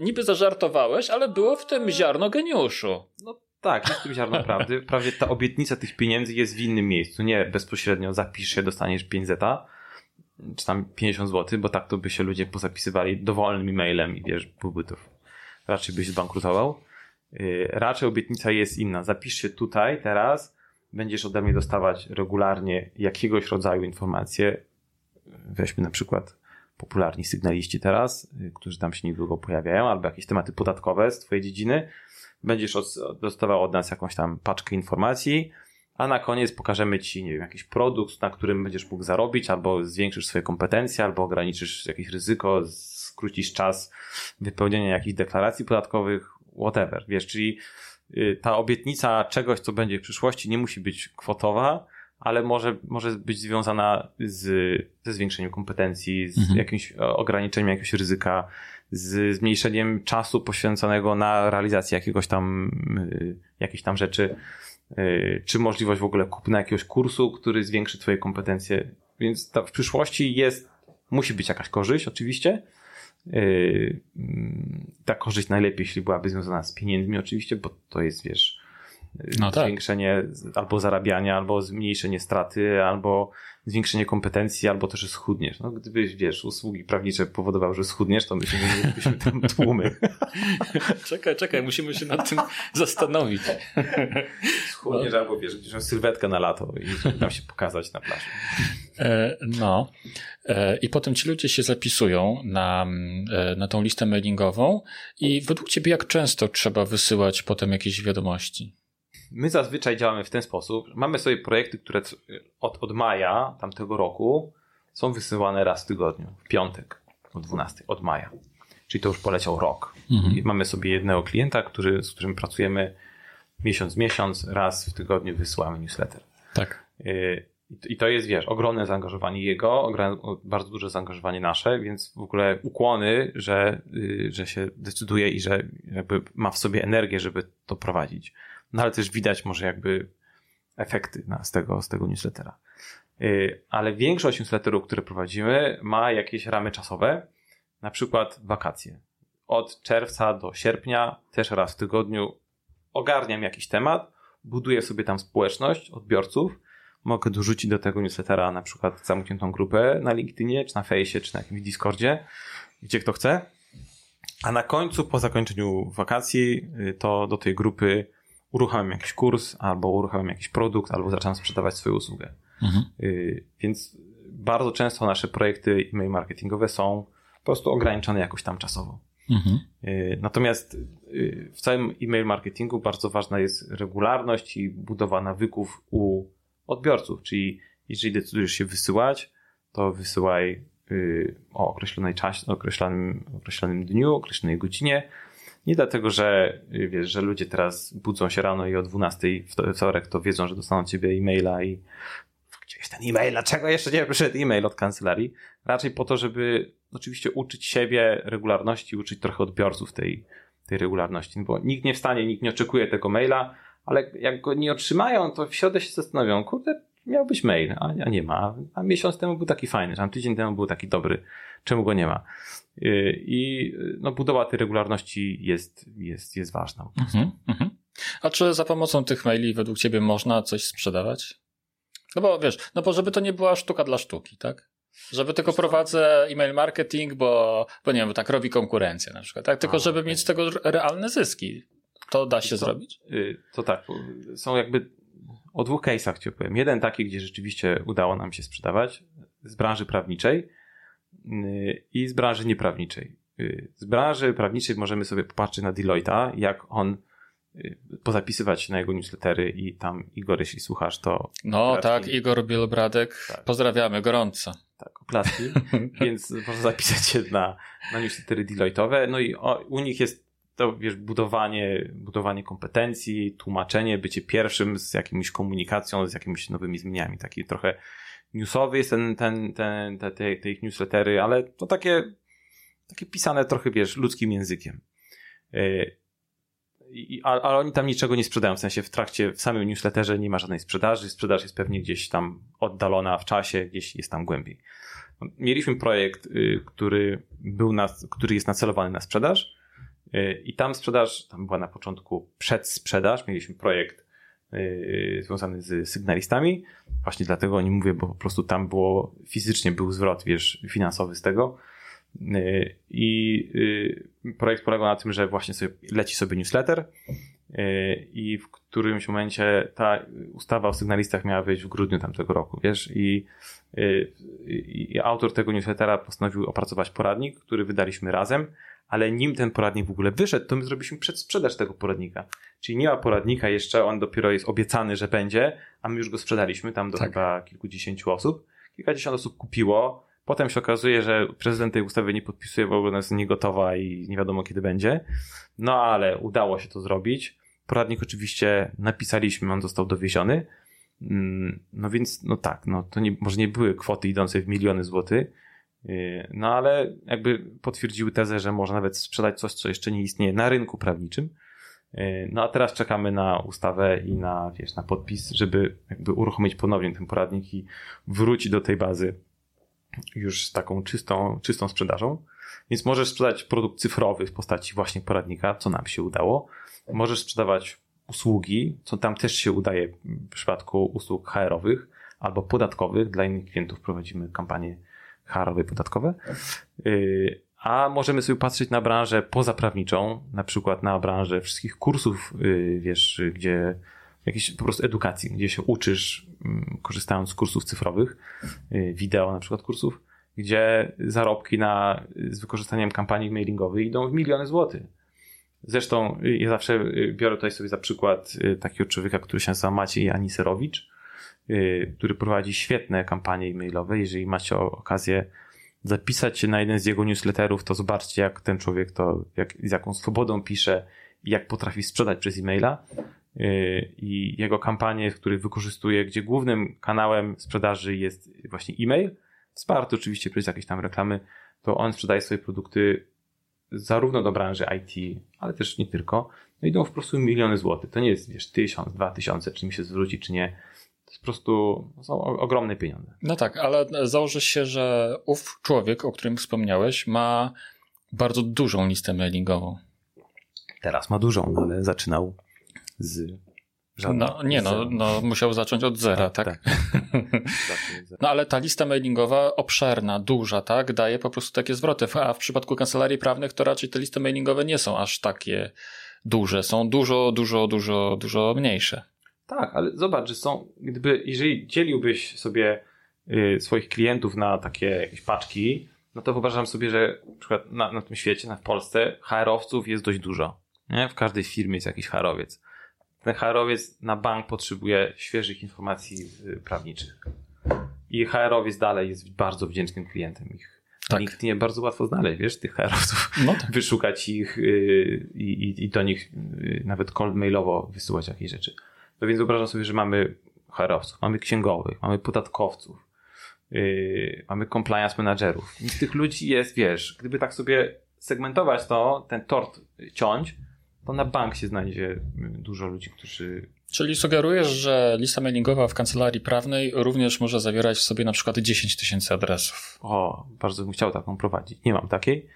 niby zażartowałeś, ale było w tym ziarno geniuszu. No tak, jest w tym ziarno prawdy. Prawie ta obietnica tych pieniędzy jest w innym miejscu. Nie bezpośrednio zapisz się, dostaniesz 5 zeta, czy tam 50 zł, bo tak to by się ludzie pozapisywali dowolnym e-mailem i wiesz, byłby to raczej byś zbankrutował. Y, raczej obietnica jest inna. Zapisz się tutaj, teraz, będziesz ode mnie dostawać regularnie jakiegoś rodzaju informacje. Weźmy na przykład popularni sygnaliści teraz, y, którzy tam się niedługo pojawiają, albo jakieś tematy podatkowe z twojej dziedziny będziesz dostawał od nas jakąś tam paczkę informacji, a na koniec pokażemy Ci, nie wiem, jakiś produkt, na którym będziesz mógł zarobić, albo zwiększysz swoje kompetencje, albo ograniczysz jakieś ryzyko, skrócisz czas wypełnienia jakichś deklaracji podatkowych, whatever, wiesz, czyli y, ta obietnica czegoś, co będzie w przyszłości, nie musi być kwotowa, ale może, może być związana z, ze zwiększeniem kompetencji, z mhm. jakimś ograniczeniem jakiegoś ryzyka, z zmniejszeniem czasu poświęconego na realizację jakiegoś tam, y, jakiejś tam rzeczy, y, czy możliwość w ogóle kupna jakiegoś kursu, który zwiększy twoje kompetencje. Więc ta, w przyszłości jest, musi być jakaś korzyść, oczywiście. Y, mm, ta korzyść najlepiej, jeśli byłaby związana z pieniędzmi, oczywiście, bo to jest, wiesz, no tak. zwiększenie albo zarabiania, albo zmniejszenie straty, albo zwiększenie kompetencji, albo też schudniesz. No, gdyby, wiesz, usługi prawnicze powodowały, że schudniesz, to myślę, że mielibyśmy tam tłumy. czekaj, czekaj, musimy się nad tym zastanowić. Schudniesz, no. albo wiesz, gdzieś sylwetkę na lato i tam się pokazać na plaży. E, no. E, I potem ci ludzie się zapisują na, e, na tą listę mailingową i według ciebie jak często trzeba wysyłać potem jakieś wiadomości? My zazwyczaj działamy w ten sposób. Mamy sobie projekty, które od, od maja tamtego roku są wysyłane raz w tygodniu, w piątek o 12, od maja. Czyli to już poleciał rok. Mhm. mamy sobie jednego klienta, który, z którym pracujemy miesiąc miesiąc, raz w tygodniu wysyłamy newsletter. Tak. Y, I to jest, wiesz, ogromne zaangażowanie jego, bardzo duże zaangażowanie nasze, więc w ogóle ukłony, że, y, że się decyduje i że jakby ma w sobie energię, żeby to prowadzić no ale też widać może jakby efekty z, tego, z tego newslettera. Y, ale większość newsletterów, które prowadzimy, ma jakieś ramy czasowe, na przykład wakacje. Od czerwca do sierpnia, też raz w tygodniu, ogarniam jakiś temat, buduję sobie tam społeczność odbiorców, mogę dorzucić do tego newslettera na przykład zamkniętą grupę na LinkedInie, czy na Fejsie, czy na jakimś Discordzie, gdzie kto chce. A na końcu, po zakończeniu wakacji, y, to do tej grupy uruchamiam jakiś kurs, albo uruchamiam jakiś produkt, albo zaczynam sprzedawać swoją usługę. Mhm. Y, więc bardzo często nasze projekty e-mail marketingowe są po prostu ograniczone jakoś tam czasowo. Mhm. Y, natomiast y, w całym e-mail marketingu bardzo ważna jest regularność i budowa nawyków u odbiorców, czyli jeżeli decydujesz się wysyłać, to wysyłaj o określonej czasie, określonym, określonym dniu, określonej godzinie, nie dlatego, że wiesz, że ludzie teraz budzą się rano i o 12 w wtorek to wiedzą, że dostaną ciebie e-maila i gdzie ten e-mail? Dlaczego jeszcze nie przyszedł e-mail od kancelarii? Raczej po to, żeby oczywiście uczyć siebie regularności, uczyć trochę odbiorców tej, tej regularności, bo nikt nie wstanie, nikt nie oczekuje tego maila, ale jak go nie otrzymają, to w środę się zastanowią, kurde, miał być mail, a, a nie ma. A miesiąc temu był taki fajny, a tydzień temu był taki dobry. Czemu go nie ma? Y, I no, budowa tej regularności jest, jest, jest ważna. Mhm, mhm. A czy za pomocą tych maili według ciebie można coś sprzedawać? No bo wiesz, no bo żeby to nie była sztuka dla sztuki, tak? Żeby tylko prowadzę e-mail marketing, bo, bo nie wiem, bo tak robi konkurencja na przykład, tak? Tylko A, żeby okay. mieć z tego realne zyski. To da się to, zrobić? Y, to tak, są jakby o dwóch case'ach ci opowiem. Jeden taki, gdzie rzeczywiście udało nam się sprzedawać z branży prawniczej y, i z branży nieprawniczej. Y, z branży prawniczej możemy sobie popatrzeć na Deloitte'a, jak on y, pozapisywać na jego newslettery i tam Igor, jeśli słuchasz, to... No tak, Igor Bielobradek, tak. pozdrawiamy gorąco. Tak, oklaski, więc można zapisać się na, na newslettery Deloitte'owe, no i o, u nich jest to wiesz, budowanie, budowanie kompetencji, tłumaczenie, bycie pierwszym z jakimś komunikacją, z jakimiś nowymi zmianami. Taki trochę newsowy jest ten, ten, ten, te, te, te ich newslettery, ale to takie, takie pisane trochę, wiesz, ludzkim językiem. Yy, ale oni tam niczego nie sprzedają, w sensie w trakcie, w samym newsletterze nie ma żadnej sprzedaży, sprzedaż jest pewnie gdzieś tam oddalona w czasie, gdzieś jest tam głębiej. Mieliśmy projekt, y, który był na, który jest nacelowany na sprzedaż, i tam sprzedaż, tam była na początku przedsprzedaż, mieliśmy projekt yy, związany z sygnalistami. Właśnie dlatego o nim mówię, bo po prostu tam było, fizycznie był zwrot, wiesz, finansowy z tego. I projekt polegał na tym, że właśnie sobie leci sobie newsletter i w którymś momencie ta ustawa o sygnalistach miała wyjść w grudniu tamtego roku, wiesz, i, i, i autor tego newslettera postanowił opracować poradnik, który wydaliśmy razem ale nim ten poradnik w ogóle wyszedł, to my zrobiliśmy przedsprzedaż tego poradnika. Czyli nie ma poradnika jeszcze, on dopiero jest obiecany, że będzie, a my już go sprzedaliśmy tam do tak. chyba kilkudziesięciu osób. Kilkadziesiąt osób kupiło. Potem się okazuje, że prezydent tej ustawy nie podpisuje, w ogóle jest niegotowa i nie wiadomo kiedy będzie. No ale udało się to zrobić. Poradnik oczywiście napisaliśmy, on został dowieziony. Mm, no więc, no tak, no to nie, może nie były kwoty idące w miliony złotych, Yy, no ale jakby potwierdziły tezę, że można nawet sprzedać coś, co jeszcze nie istnieje na rynku prawniczym. Yy, no a teraz czekamy na ustawę i na, wiesz, na podpis, żeby jakby uruchomić ponownie ten poradnik i wrócić do tej bazy już z taką czystą, czystą sprzedażą. Więc możesz sprzedać produkt cyfrowy w postaci właśnie poradnika, co nam się udało. Możesz sprzedawać usługi, co tam też się udaje w przypadku usług HR-owych albo podatkowych. Dla innych klientów prowadzimy kampanię harowe podatkowe. Y, a możemy sobie patrzeć na branżę pozaprawniczą, na przykład na branżę wszystkich kursów, y, wiesz, gdzie jakiejś po prostu edukacji, gdzie się uczysz, mm, korzystając z kursów cyfrowych, y, wideo na przykład kursów, gdzie zarobki na, z wykorzystaniem kampanii mailingowej idą w miliony złotych. Zresztą ja zawsze biorę tutaj sobie za przykład takiego człowieka, który się nazywa Maciej Aniserowicz, Y, który prowadzi świetne kampanie e-mailowe. Jeżeli macie okazję zapisać się na jeden z jego newsletterów, to zobaczcie, jak ten człowiek to, jak, z jaką swobodą pisze i jak potrafi sprzedać przez e-maila. Y, I jego kampanie, które wykorzystuje, gdzie głównym kanałem sprzedaży jest właśnie e-mail, wsparty oczywiście przez jakieś tam reklamy, to on sprzedaje swoje produkty zarówno do branży IT, ale też nie tylko. No idą po prostu miliony złotych. To nie jest, wiesz, tysiąc, dwa tysiące, czy mi się zwróci, czy nie to po prostu są ogromne pieniądze. No tak, ale założy się, że ów człowiek, o którym wspomniałeś, ma bardzo dużą listę mailingową. Teraz ma dużą, ale zaczynał z no nie, no, no musiał zacząć od zera, tak? tak. tak. no ale ta lista mailingowa obszerna, duża, tak, daje po prostu takie zwroty, a w przypadku kancelarii prawnych to raczej te listy mailingowe nie są aż takie duże, są dużo, dużo, dużo, dużo mniejsze. Tak, ale zobacz, że są, gdyby, jeżeli dzieliłbyś sobie y, swoich klientów na takie jakieś paczki, no to wyobrażam sobie, że na przykład na, na tym świecie, na w Polsce, HR-owców jest dość dużo. Nie? W każdej firmie jest jakiś HR-owiec. Ten HR-owiec na bank potrzebuje świeżych informacji y, prawniczych. I HR-owiec dalej jest bardzo wdzięcznym klientem ich. Tak. Nikt nie bardzo łatwo znaleźć, wiesz, tych HR-owców. No tak. Wyszukać ich yy, i, i do nich yy, nawet cold mailowo wysyłać jakieś rzeczy. No więc wyobrażam sobie, że mamy HR-owców, mamy księgowych, mamy podatkowców, yy, mamy compliance managerów. I tych ludzi jest, wiesz, gdyby tak sobie segmentować to, ten tort ciąć, to na bank się znajdzie dużo ludzi, którzy Czyli sugerujesz, że lista mailingowa w kancelarii prawnej również może zawierać w sobie na przykład 10 tysięcy adresów. O, bardzo bym chciał taką prowadzić. Nie mam takiej.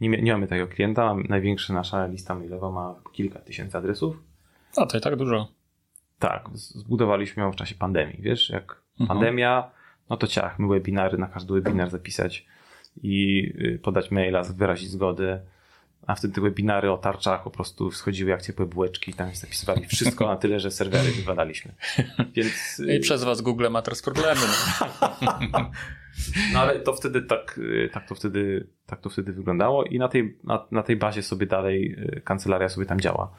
Nie, nie mamy takiego klienta. Największa nasza lista mailowa ma kilka tysięcy adresów. A to i tak dużo. Tak, zbudowaliśmy ją w czasie pandemii. Wiesz, jak mhm. pandemia, no to ciach, my webinary, na każdy webinar zapisać i y, podać maila, wyrazić zgodę a wtedy te webinary o tarczach po prostu schodziły jak ciepłe bułeczki, tam zapisywali wszystko na tyle, że serwery wywalaliśmy. Więc... I przez was Google ma teraz problemy. No. no ale to wtedy tak, tak, to wtedy, tak to wtedy wyglądało i na tej, na, na tej bazie sobie dalej y, kancelaria sobie tam działa.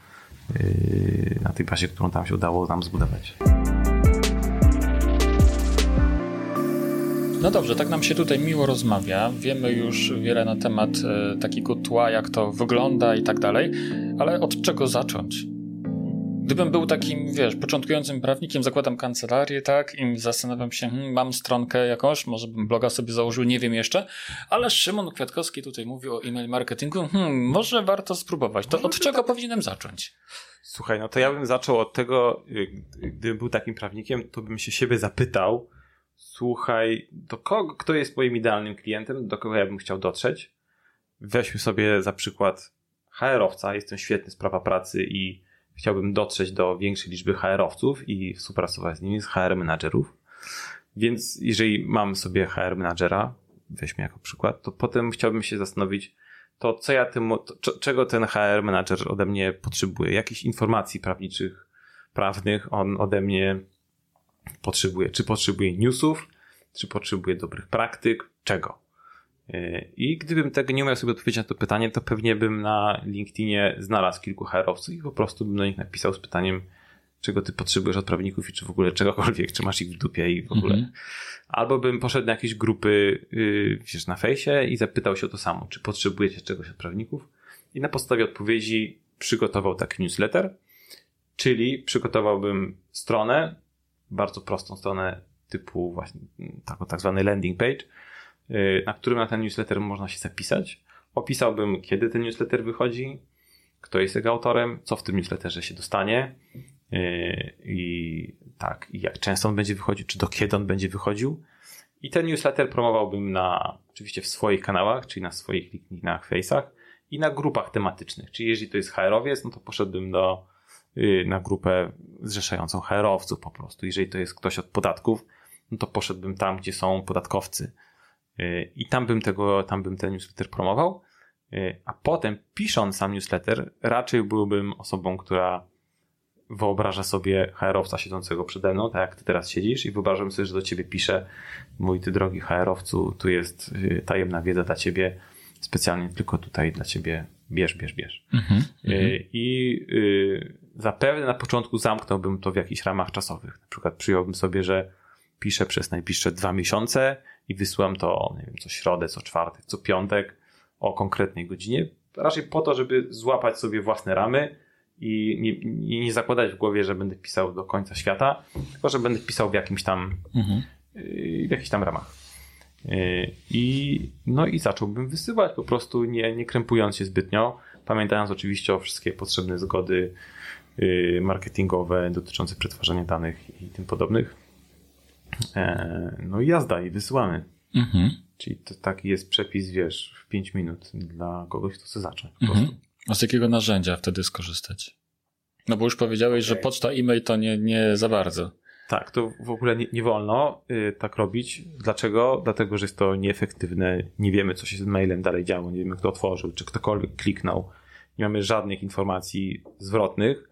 Y, na tej bazie, którą tam się udało nam zbudować. No dobrze, tak nam się tutaj miło rozmawia. Wiemy już wiele na temat e, takiego tła, jak to wygląda i tak dalej, ale od czego zacząć? Gdybym był takim, wiesz, początkującym prawnikiem, zakładam kancelarię, tak, i zastanawiam się, hmm, mam stronkę jakąś, może bym bloga sobie założył, nie wiem jeszcze, ale Szymon Kwiatkowski tutaj mówi o e-mail marketingu, hmm, może warto spróbować. To od czego powinienem zacząć? Słuchaj, no to ja bym zaczął od tego, y, gdybym był takim prawnikiem, to bym się siebie zapytał, słuchaj, do kogo, kto jest moim idealnym klientem, do kogo ja bym chciał dotrzeć. Weźmy sobie za przykład HR-owca, jestem świetny z prawa pracy i chciałbym dotrzeć do większej liczby HR-owców i współpracować z nimi, z HR-menadżerów. Więc jeżeli mam sobie HR-menadżera, weźmy jako przykład, to potem chciałbym się zastanowić, to co ja tym, to, czego ten HR-menadżer ode mnie potrzebuje, jakichś informacji prawniczych, prawnych on ode mnie potrzebuje. Czy potrzebuje newsów, czy potrzebuje dobrych praktyk, czego. E, I gdybym tego nie umiał sobie odpowiedzieć na to pytanie, to pewnie bym na LinkedInie znalazł kilku HR-owców i po prostu bym do nich napisał z pytaniem, czego ty potrzebujesz od prawników i czy w ogóle czegokolwiek, czy masz ich w dupie i w ogóle. Mhm. Albo bym poszedł na jakieś grupy, yy, wiesz, na fejsie i zapytał się o to samo, czy potrzebujecie czegoś od prawników i na podstawie odpowiedzi przygotował taki newsletter, czyli przygotowałbym stronę, bardzo prostą stronę typu właśnie tak, tak zwany landing page, y, na którym na ten newsletter można się zapisać. Opisałbym, kiedy ten newsletter wychodzi, kto jest jego autorem, co w tym newsletterze się dostanie y, i tak, i jak często on będzie wychodził, czy do kiedy on będzie wychodził. I ten newsletter promowałbym na, oczywiście w swoich kanałach, czyli na swoich LinkedInach, Face'ach i na grupach tematycznych. Czyli jeżeli to jest HR-owiec, no to poszedłbym do na grupę zrzeszającą HR-owców po prostu. Jeżeli to jest ktoś od podatków, no to poszedłbym tam, gdzie są podatkowcy. Y, I tam bym tego, tam bym ten newsletter promował. Y, a potem pisząc sam newsletter, raczej byłbym osobą, która wyobraża sobie HR-owca siedzącego przede mną, tak jak ty teraz siedzisz i wyobrażam sobie, że do ciebie pisze mój ty drogi HR-owcu, tu jest tajemna wiedza dla ciebie, specjalnie tylko tutaj dla ciebie bierz, bierz, bierz. Mm-hmm. I zapewne na początku zamknąłbym to w jakichś ramach czasowych. Na przykład przyjąłbym sobie, że piszę przez najbliższe dwa miesiące i wysyłam to, nie wiem, co środę, co czwartek, co piątek o konkretnej godzinie. Raczej po to, żeby złapać sobie własne ramy i nie, nie zakładać w głowie, że będę pisał do końca świata, tylko że będę pisał w jakimś tam, mhm. Y, w jakichś tam ramach. Y, I, no i zacząłbym wysyłać po prostu, nie, nie krępując się zbytnio, pamiętając oczywiście o wszystkie potrzebne zgody marketingowe dotyczące przetwarzania danych i tym podobnych. E, no i jazda i wysyłamy. Mhm. Czyli to taki jest przepis, wiesz, w 5 minut dla kogoś, kto chce zacząć. Po mhm. A z jakiego narzędzia wtedy skorzystać? No bo już powiedziałeś, okay. że poczta e-mail to nie, nie za bardzo. Tak, to w ogóle nie, nie wolno y, tak robić. Dlaczego? Dlatego, że jest to nieefektywne. Nie wiemy, co się z mailem dalej działo. Nie wiemy, kto otworzył, czy ktokolwiek kliknął. Nie mamy żadnych informacji zwrotnych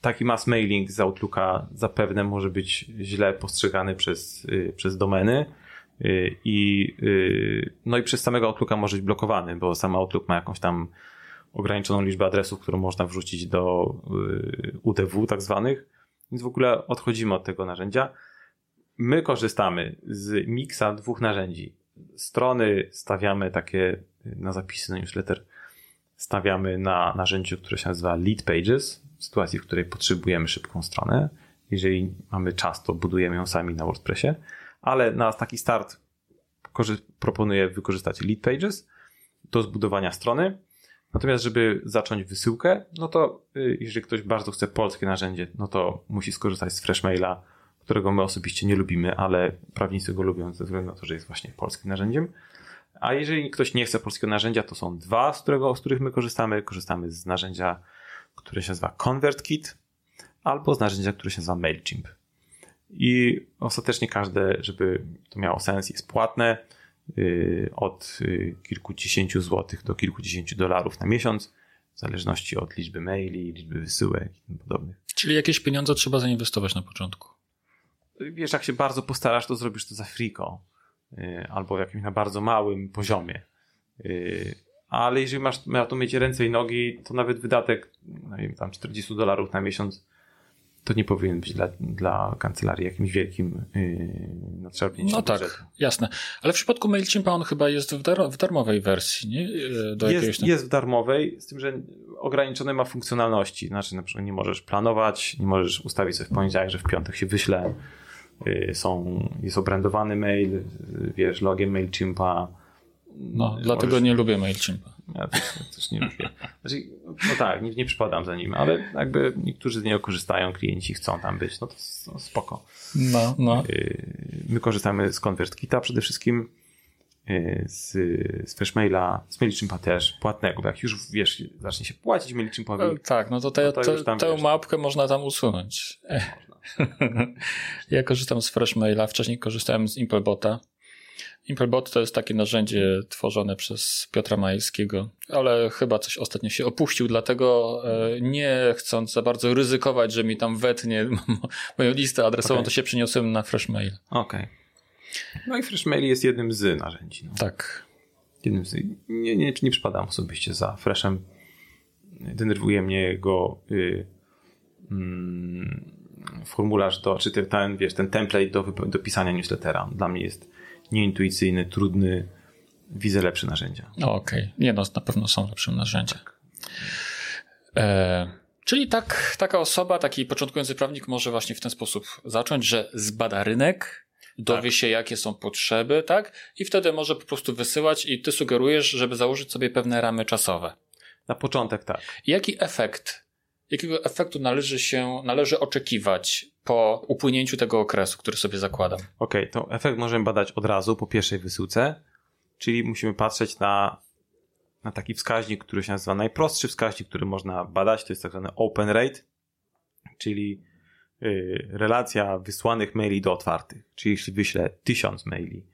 taki mass mailing z Outlooka zapewne może być źle postrzegany przez, y, przez domeny y, i, y, no i przez samego Outlooka może być blokowany, bo sam Outlook ma jakąś tam ograniczoną liczbę adresów, którą można wrzucić do UDW tak zwanych, więc w ogóle odchodzimy od tego narzędzia. My korzystamy z miksa dwóch narzędzi. Strony stawiamy takie na zapisy na newsletter, stawiamy na narzędziu, które się nazywa Lead Pages, w sytuacji, w której potrzebujemy szybką stronę. Jeżeli mamy czas, to budujemy ją sami na WordPressie, ale na taki start proponuję wykorzystać Lead Pages. do zbudowania strony. Natomiast, żeby zacząć wysyłkę, no to y, jeżeli ktoś bardzo chce polskie narzędzie, no to musi skorzystać z Freshmaila, którego my osobiście nie lubimy, ale prawnicy go lubią ze względu na to, że jest właśnie polskim narzędziem. A jeżeli ktoś nie chce polskiego narzędzia, to są dwa, z, którego, z których my korzystamy. Korzystamy z narzędzia, które się nazywa ConvertKit albo z narzędzia, które się nazywa MailChimp. I ostatecznie każde, żeby to miało sens, jest płatne yy, od yy, kilkudziesięciu złotych do kilkudziesięciu dolarów na miesiąc, w zależności od liczby maili, liczby wysyłek i tym podobnych. Czyli jakieś pieniądze trzeba zainwestować na początku. Wiesz, jak się bardzo postarasz, to zrobisz to za friko. Yy, albo w jakimś na bardzo małym poziomie. Ale jeżeli masz na to mieć ręce i nogi, to nawet wydatek, no wiem, tam 40 dolarów na miesiąc to nie powinien być dla, dla kancelarii jakimś wielkim yy, No tak, budżetu. jasne. Ale w przypadku MailChimpa on chyba jest w, dar w darmowej wersji, nie? Yy, do jest, tam... jest w darmowej, z tym, że ograniczone ma funkcjonalności. Znaczy na przykład nie możesz planować, nie możesz ustawić sobie w poniedziałek, że w piątek się wyśle. Yy, są, jest obrandowany mail, yy, wiesz, logiem MailChimpa. No, możesz... dlatego nie lubię MailChimpa. Ja też, też nie lubię. Znaczy, no tak, nie, nie przypadam za nim, ale jakby niektórzy z niego korzystają, klienci chcą tam być, no to no spoko. No, no. Y, my korzystamy z ConvertKita przede wszystkim, y, z, z Freshmaila, z MailChimpa też, płatnego, bo jak już wiesz, zacznie się płacić MailChimpowi. No, tak, no to, te, no to te, tę wiesz, mapkę można tam usunąć. Można. ja korzystam z Freshmaila, wcześniej korzystałem z Impelbota. Impelbot to jest takie narzędzie tworzone przez Piotra Majewskiego, ale chyba coś ostatnio się opuścił, dlatego e, nie chcąc za bardzo ryzykować, że mi tam wetnie moją listę adresową, okay. to się przeniosłem na Freshmail. Okej. Okay. No i Freshmail jest jednym z narzędzi. No. Tak. Jednym z... Nie, nie, nie przypadam osobiście za Freshem. Denerwuje mnie go y, mm, formularz do, czy ten, wiesz, ten template do, do pisania newslettera. Dla mnie jest nieintuicyjny, trudny, widzę lepsze narzędzia. Okej, okay. nie no, na pewno są lepsze narzędzia. Tak. E, czyli tak, taka osoba, taki początkujący prawnik może właśnie w ten sposób zacząć, że zbada rynek, dowie tak. się, jakie są potrzeby, tak? I wtedy może po prostu wysyłać i ty sugerujesz, żeby założyć sobie pewne ramy czasowe. Na początek tak. Jaki efekt jakiego efektu należy się, należy oczekiwać po upłynięciu tego okresu, który sobie zakładam? Okej, okay, to efekt możemy badać od razu po pierwszej wysyłce, czyli musimy patrzeć na, na taki wskaźnik, który się nazywa najprostszy wskaźnik, który można badać, to jest tak zwany open rate, czyli yy, relacja wysłanych maili do otwartych. Czyli jeśli wyślę tysiąc maili,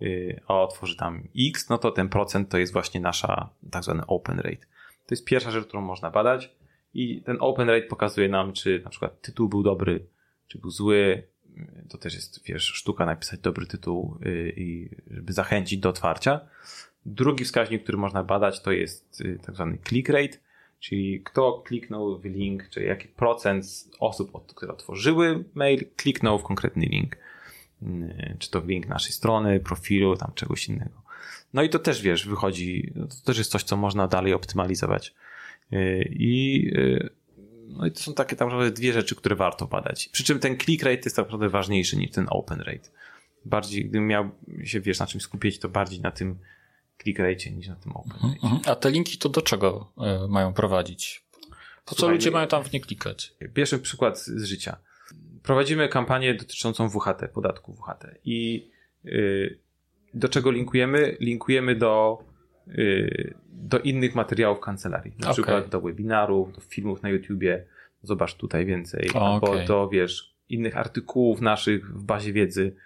yy, a otworzy tam x, no to ten procent to jest właśnie nasza tak zwany open rate. To jest pierwsza rzecz, którą można badać i ten open rate pokazuje nam, czy na przykład tytuł był dobry, czy był zły. To też jest, wiesz, sztuka napisać dobry tytuł y, i żeby zachęcić do otwarcia. Drugi wskaźnik, który można badać, to jest y, tak zwany click rate, czyli kto kliknął w link, czy jaki procent osób, które otworzyły mail, kliknął w konkretny link. Y, czy to link naszej strony, profilu, tam czegoś innego. No i to też, wiesz, wychodzi, to też jest coś, co można dalej optymalizować. E, I, e, no i to są takie tak naprawdę dwie rzeczy, które warto badać. Przy czym ten click rate jest tak naprawdę ważniejszy niż ten open rate. Bardziej, gdybym miał się, wiesz, na czym skupić, to bardziej na tym click rate niż na tym open mhm, rate. Mhm. A te linki to do czego e, mają prowadzić? Po co ludzie mają tam w nie klikać? Pierwszy przykład z życia. Prowadzimy kampanię dotyczącą WHT, podatku WHT. I yy, do czego linkujemy? Linkujemy do Y, do innych materiałów kancelarii. Na okay. przykład do webinarów, do filmów na YouTubie. Zobacz tutaj więcej. O, albo okay. do, wiesz, innych artykułów naszych w bazie wiedzy,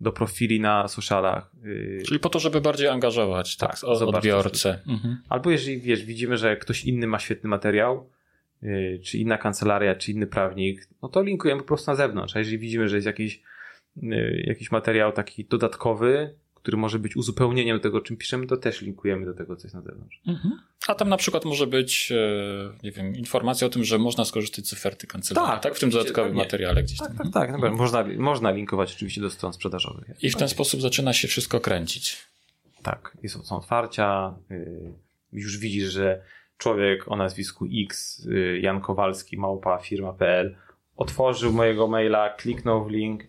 do profili na socialach. Y, Czyli po to, żeby bardziej angażować tak, tak odbiorcę. Mhm. Albo jeżeli, wiesz, widzimy, że ktoś inny ma świetny materiał, y, czy inna kancelaria, czy inny prawnik, no to linkujemy po prostu na zewnątrz. A jeżeli widzimy, że jest jakiś, jakiś materiał taki dodatkowy, który może być uzupełnieniem tego, czym piszemy, to też linkujemy do tego, co jest na zewnątrz. Mhm. A tam na przykład może być, e, nie wiem, informacja o tym, że można skorzystać z oferty kancelarii, tak? tak? W tym dodatkowym tak, materiale gdzieś tam. Tak, tak, tak. Mhm. Można, można linkować oczywiście do stron sprzedażowych. I w ten sposób zaczyna się wszystko kręcić. Tak, jest, są otwarcia, y, już widzisz, że człowiek o nazwisku X, y, Jan Kowalski, małpa firma.pl otworzył mojego maila, kliknął w link,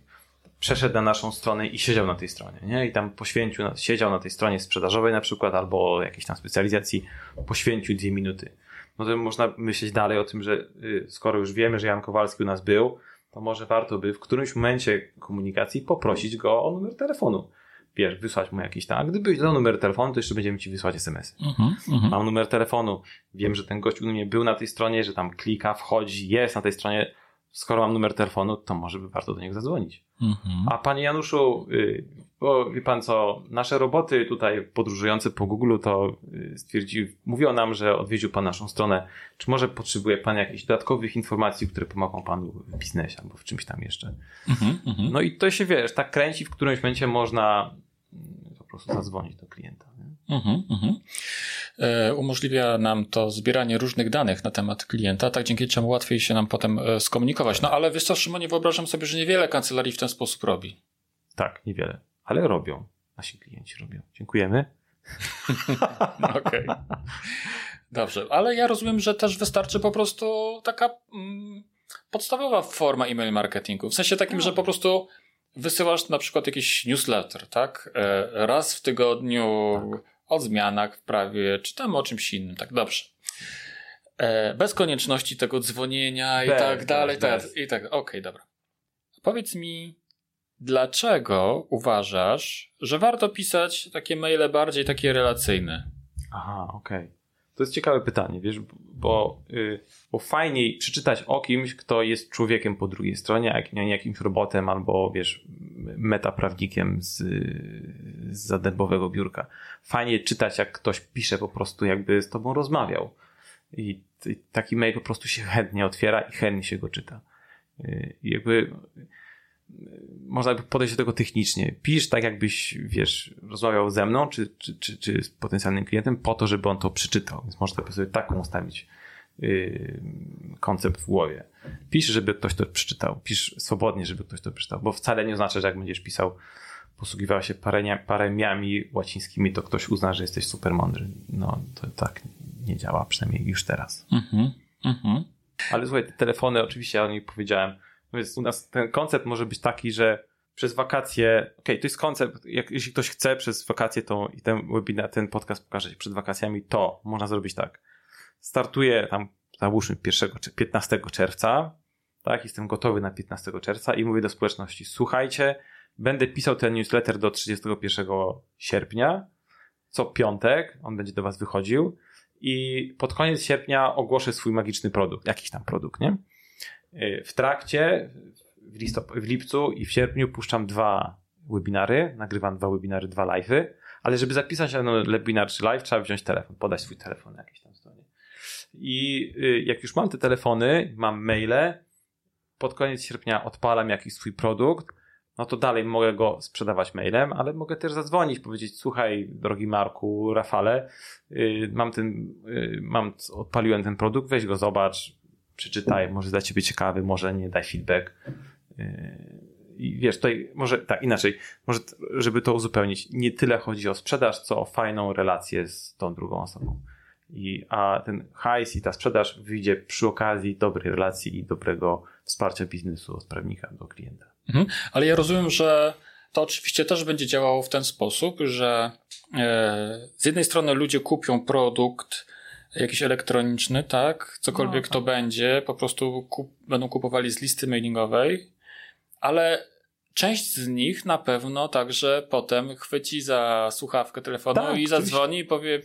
przeszedł na naszą stronę i siedział na tej stronie, nie? I tam poświęcił, siedział na tej stronie sprzedażowej na przykład, albo jakiejś tam specjalizacji, poświęcił dwie minuty. No to można myśleć dalej o tym, że y, skoro już wiemy, że Jan Kowalski u nas był, to może warto by w którymś momencie komunikacji poprosić go o numer telefonu. Wiesz, wysłać mu jakiś tam. A gdybyś dał numer telefonu, to jeszcze będziemy ci wysłać SMS. Mhm, mhm. Mam numer telefonu. Wiem, że ten gość u mnie był na tej stronie, że tam klika, wchodzi, jest na tej stronie skoro mam numer telefonu, to może by warto do niego zadzwonić. Mhm. A panie Januszu, y, bo wie pan co, nasze roboty tutaj podróżujące po Google to y, stwierdził, mówią nam, że odwiedził pan naszą stronę. Czy może potrzebuje pan jakichś dodatkowych informacji, które pomogą panu w biznesie albo w czymś tam jeszcze? Mhm, mhm. no i to się wiesz, tak kręci, w którymś momencie można prostu zadzwonić do klienta. Mhm, mhm. E, umożliwia nam to zbieranie różnych danych na temat klienta, tak dzięki czemu łatwiej się nam potem e, skomunikować. No ale wiesz co, Szymonie, wyobrażam sobie, że niewiele kancelarii w ten sposób robi. Tak, niewiele, ale robią. Nasi klienci robią. Dziękujemy. Okej. Okay. Dobrze, ale ja rozumiem, że też wystarczy po prostu taka mm, podstawowa forma e-mail marketingu. W sensie takim, że no. po prostu wysyłasz na przykład jakiś newsletter, tak? E, raz w tygodniu tak o zmianach w prawie, czy tam o czymś innym, tak dobrze. E, bez konieczności tego dzwonienia i tak dalej. Tak, I tak, okej, okay, dobra. Powiedz mi, dlaczego uważasz, że warto pisać takie maile bardziej takie relacyjne? Aha, okej. Okay. To jest ciekawe pytanie, wiesz, bo, yy, bo fajniej przeczytać o kimś, kto jest człowiekiem po drugiej stronie, a nie jakimś robotem albo, wiesz, metaprawnikiem z, z zadębowego biurka. Fajnie czytać, jak ktoś pisze po prostu, jakby z tobą rozmawiał. I, taki mail po prostu się chętnie otwiera i chętnie się go czyta. Y, jakby można by podejść do tego technicznie. Pisz tak, jakbyś, wiesz, rozmawiał ze mną, czy, czy, czy, czy z potencjalnym klientem, po to, żeby on to przeczytał. Więc można sobie taką ustawić yy, koncept w głowie. Pisz, żeby ktoś to przeczytał. Pisz swobodnie, żeby ktoś to przeczytał, bo wcale nie oznacza, że jak będziesz pisał, posługiwał się parenia, paremiami łacińskimi, to ktoś uzna, że jesteś super mądry. No, to tak nie działa, przynajmniej już teraz. Mhm, mhm. Ale słuchaj, te telefony, oczywiście, ja o nich powiedziałem, więc u nas ten koncept może być taki, że przez wakacje, okej, okay, to jest koncept, jak, jeśli ktoś chce przez wakacje, to i ten webinar, ten podcast pokaże się przed wakacjami, to można zrobić tak. Startuję tam, załóżmy 1 czy 15 czerwca, tak, jestem gotowy na 15 czerwca i mówię do społeczności, słuchajcie, będę pisał ten newsletter do 31 sierpnia, co piątek, on będzie do was wychodził i pod koniec sierpnia ogłoszę swój magiczny produkt, jakiś tam produkt, nie? W trakcie, w, listop- w lipcu i w sierpniu puszczam dwa webinary, nagrywam dwa webinary, dwa live'y, ale żeby zapisać się na webinar czy live, trzeba wziąć telefon, podać swój telefon na jakiejś tam stronie. I y, jak już mam te telefony, mam maile, pod koniec sierpnia odpalam jakiś swój produkt, no to dalej mogę go sprzedawać mailem, ale mogę też zadzwonić, powiedzieć, słuchaj, drogi Marku, Rafale, yy, mam ten, mam, odpaliłem ten produkt, weź go zobacz, przeczytaj, może dla ciebie ciekawy, może nie, daj feedback. Yy, I wiesz, tutaj może tak inaczej, może żeby to uzupełnić, nie tyle chodzi o sprzedaż, co o fajną relację z tą drugą osobą. I, a ten hajs i ta sprzedaż wyjdzie przy okazji dobrej relacji i dobrego wsparcia biznesu od prawnika do klienta. Mhm. Ale ja rozumiem, że to oczywiście też będzie działało w ten sposób, że e, z jednej strony ludzie kupią produkt, jakiś elektroniczny, tak? Cokolwiek no, tak. to będzie, po prostu kup, będą kupowali z listy mailingowej, ale część z nich na pewno także potem chwyci za słuchawkę telefonu tak, i zadzwoni i powie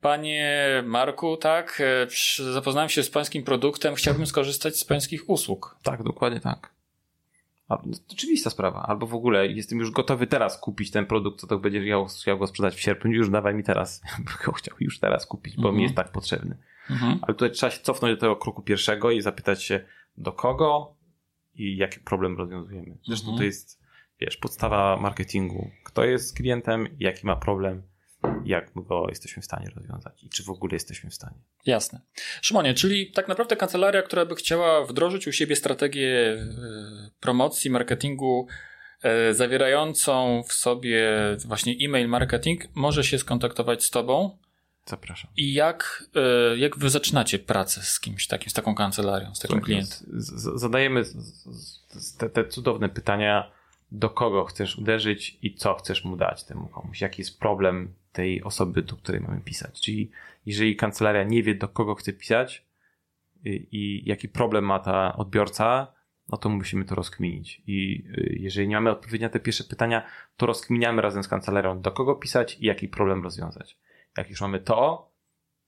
Panie Marku, tak, e, zapoznałem się z pańskim produktem, chciałbym skorzystać z pańskich usług. Tak, dokładnie tak. A, to oczywista sprawa. Albo w ogóle jestem już gotowy teraz kupić ten produkt, co to będzie chciał, chciał go sprzedać w sierpniu, już dawaj mi teraz. Bo chciał już teraz kupić, bo mhm. mi jest tak potrzebny. Mhm. Ale tutaj trzeba się cofnąć do tego kroku pierwszego i zapytać się, do kogo i jaki problem rozwiązujemy. Zresztą mhm. to jest, wiesz, podstawa marketingu. Kto jest klientem, jaki ma problem, jak go jesteśmy w stanie rozwiązać i czy w ogóle jesteśmy w stanie. Jasne. Szymonie, czyli tak naprawdę kancelaria, która by chciała wdrożyć u siebie strategię e, promocji, marketingu e, zawierającą w sobie właśnie e-mail marketing, może się skontaktować z tobą. Zapraszam. I jak, e, jak wy zaczynacie pracę z kimś takim, z taką kancelarią, z takim klientem? Zadajemy te, te cudowne pytania do kogo chcesz uderzyć i co chcesz mu dać temu komuś, jaki jest problem tej osoby, do której mamy pisać. Czyli jeżeli kancelaria nie wie, do kogo chce pisać i, y, i jaki problem ma ta odbiorca, no to musimy to rozkminić. I y, jeżeli nie mamy odpowiedzi na te pierwsze pytania, to rozkminiamy razem z kancelarią, do kogo pisać i jaki problem rozwiązać. Jak już mamy to,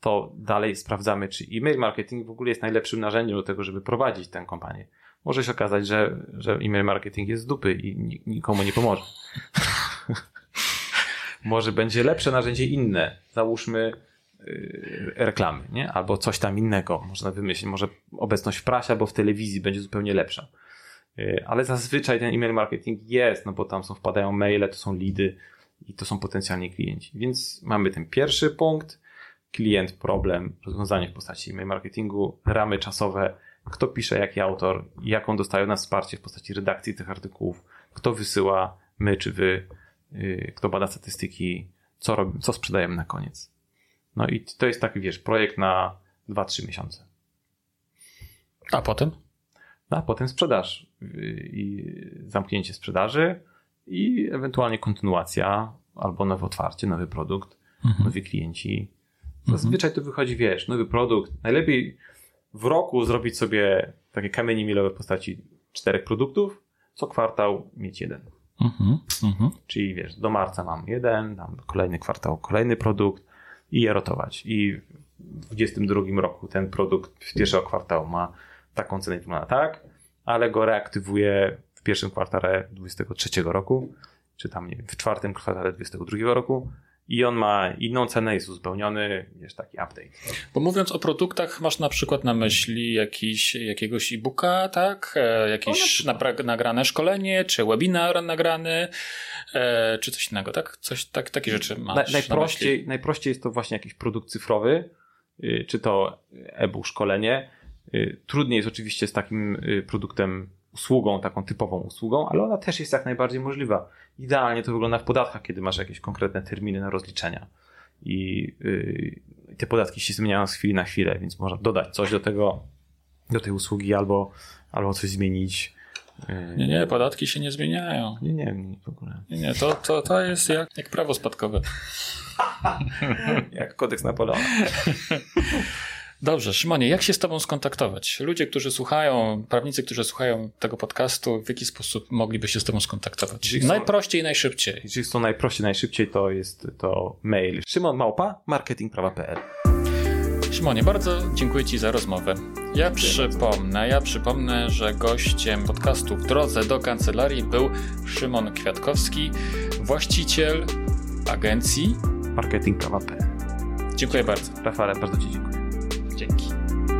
to dalej sprawdzamy, czy e-mail marketing w ogóle jest najlepszym narzędziem do tego, żeby prowadzić tę kampanię. Może się okazać, że, że e-mail marketing jest z dupy i nikomu nie pomoże. Może będzie lepsze narzędzie inne. Załóżmy yy, reklamy, nie? Albo coś tam innego. Można wymyślić, może obecność w prasie albo w telewizji będzie zupełnie lepsza. Yy, ale zazwyczaj ten e-mail marketing jest, no bo tam są, wpadają maile, to są lidy i to są potencjalni klienci. Więc mamy ten pierwszy punkt, klient, problem, rozwiązanie w postaci e-mail marketingu, ramy czasowe, kto pisze, jaki autor, jaką dostają nas wsparcie w postaci redakcji tych artykułów, kto wysyła, my czy wy, kto bada statystyki, co, robi, co sprzedajemy na koniec. No i to jest taki, wiesz, projekt na 2-3 miesiące. A potem? No, a potem sprzedaż yy, i zamknięcie sprzedaży i ewentualnie kontynuacja albo nowe otwarcie, nowy produkt, mhm. nowi klienci. Zazwyczaj to wychodzi, wiesz, nowy produkt. Najlepiej w roku zrobić sobie takie kamienie milowe w postaci czterech produktów, co kwartał mieć jeden. Mhm, mhm. Czyli wiesz, do marca mam jeden, tam kolejny kwartał kolejny produkt i je rotować. I w 2022 roku ten produkt w pierwszego kwartału ma taką cenę, wygląda tak, ale go reaktywuję w pierwszym kwartale 2023 roku, czy tam nie wiem, w czwartym kwartale 2022 roku i on ma inną cenę, jest uzupełniony, jest taki update. Bo mówiąc o produktach, masz na przykład na myśli jakiś, jakiegoś e-booka, tak? E, jakieś no, nagrane szkolenie, czy webinar nagrany, e, czy coś innego, tak? Coś, tak takie rzeczy masz na, najprościej, na najprościej jest to właśnie jakiś produkt cyfrowy, y, czy to e-book, szkolenie. Y, trudniej jest oczywiście z takim y, produktem usługą, taką typową usługą, ale ona też jest jak najbardziej możliwa. Idealnie to wygląda w podatkach, kiedy masz jakieś konkretne terminy na rozliczenia. I yy, te podatki się zmieniają z chwili na chwilę, więc można dodać coś do tego, do tej usługi albo, albo coś zmienić. Yy. Nie, nie, podatki się nie zmieniają. Nie, nie, nie w ogóle. Nie, nie, to, to, to jest jak, jak prawo spadkowe. jak kodeks Napoleona. Dobrze, Szymonie, jak się z Tobą skontaktować? Ludzie, którzy słuchają, prawnicy, którzy słuchają tego podcastu, w jaki sposób mogliby się z Tobą skontaktować? Jeżeli najprościej i najszybciej. Jeżeli są najprościej, najszybciej, to jest to mail Szymon Małpa, marketingprawa.pl. Szymonie, bardzo dziękuję Ci za rozmowę. Ja przypomnę, ja przypomnę, że gościem podcastu w drodze do kancelarii był Szymon Kwiatkowski, właściciel agencji marketingprawa.pl. Dziękuję bardzo. Rafale, bardzo Ci dziękuję. Dzięki.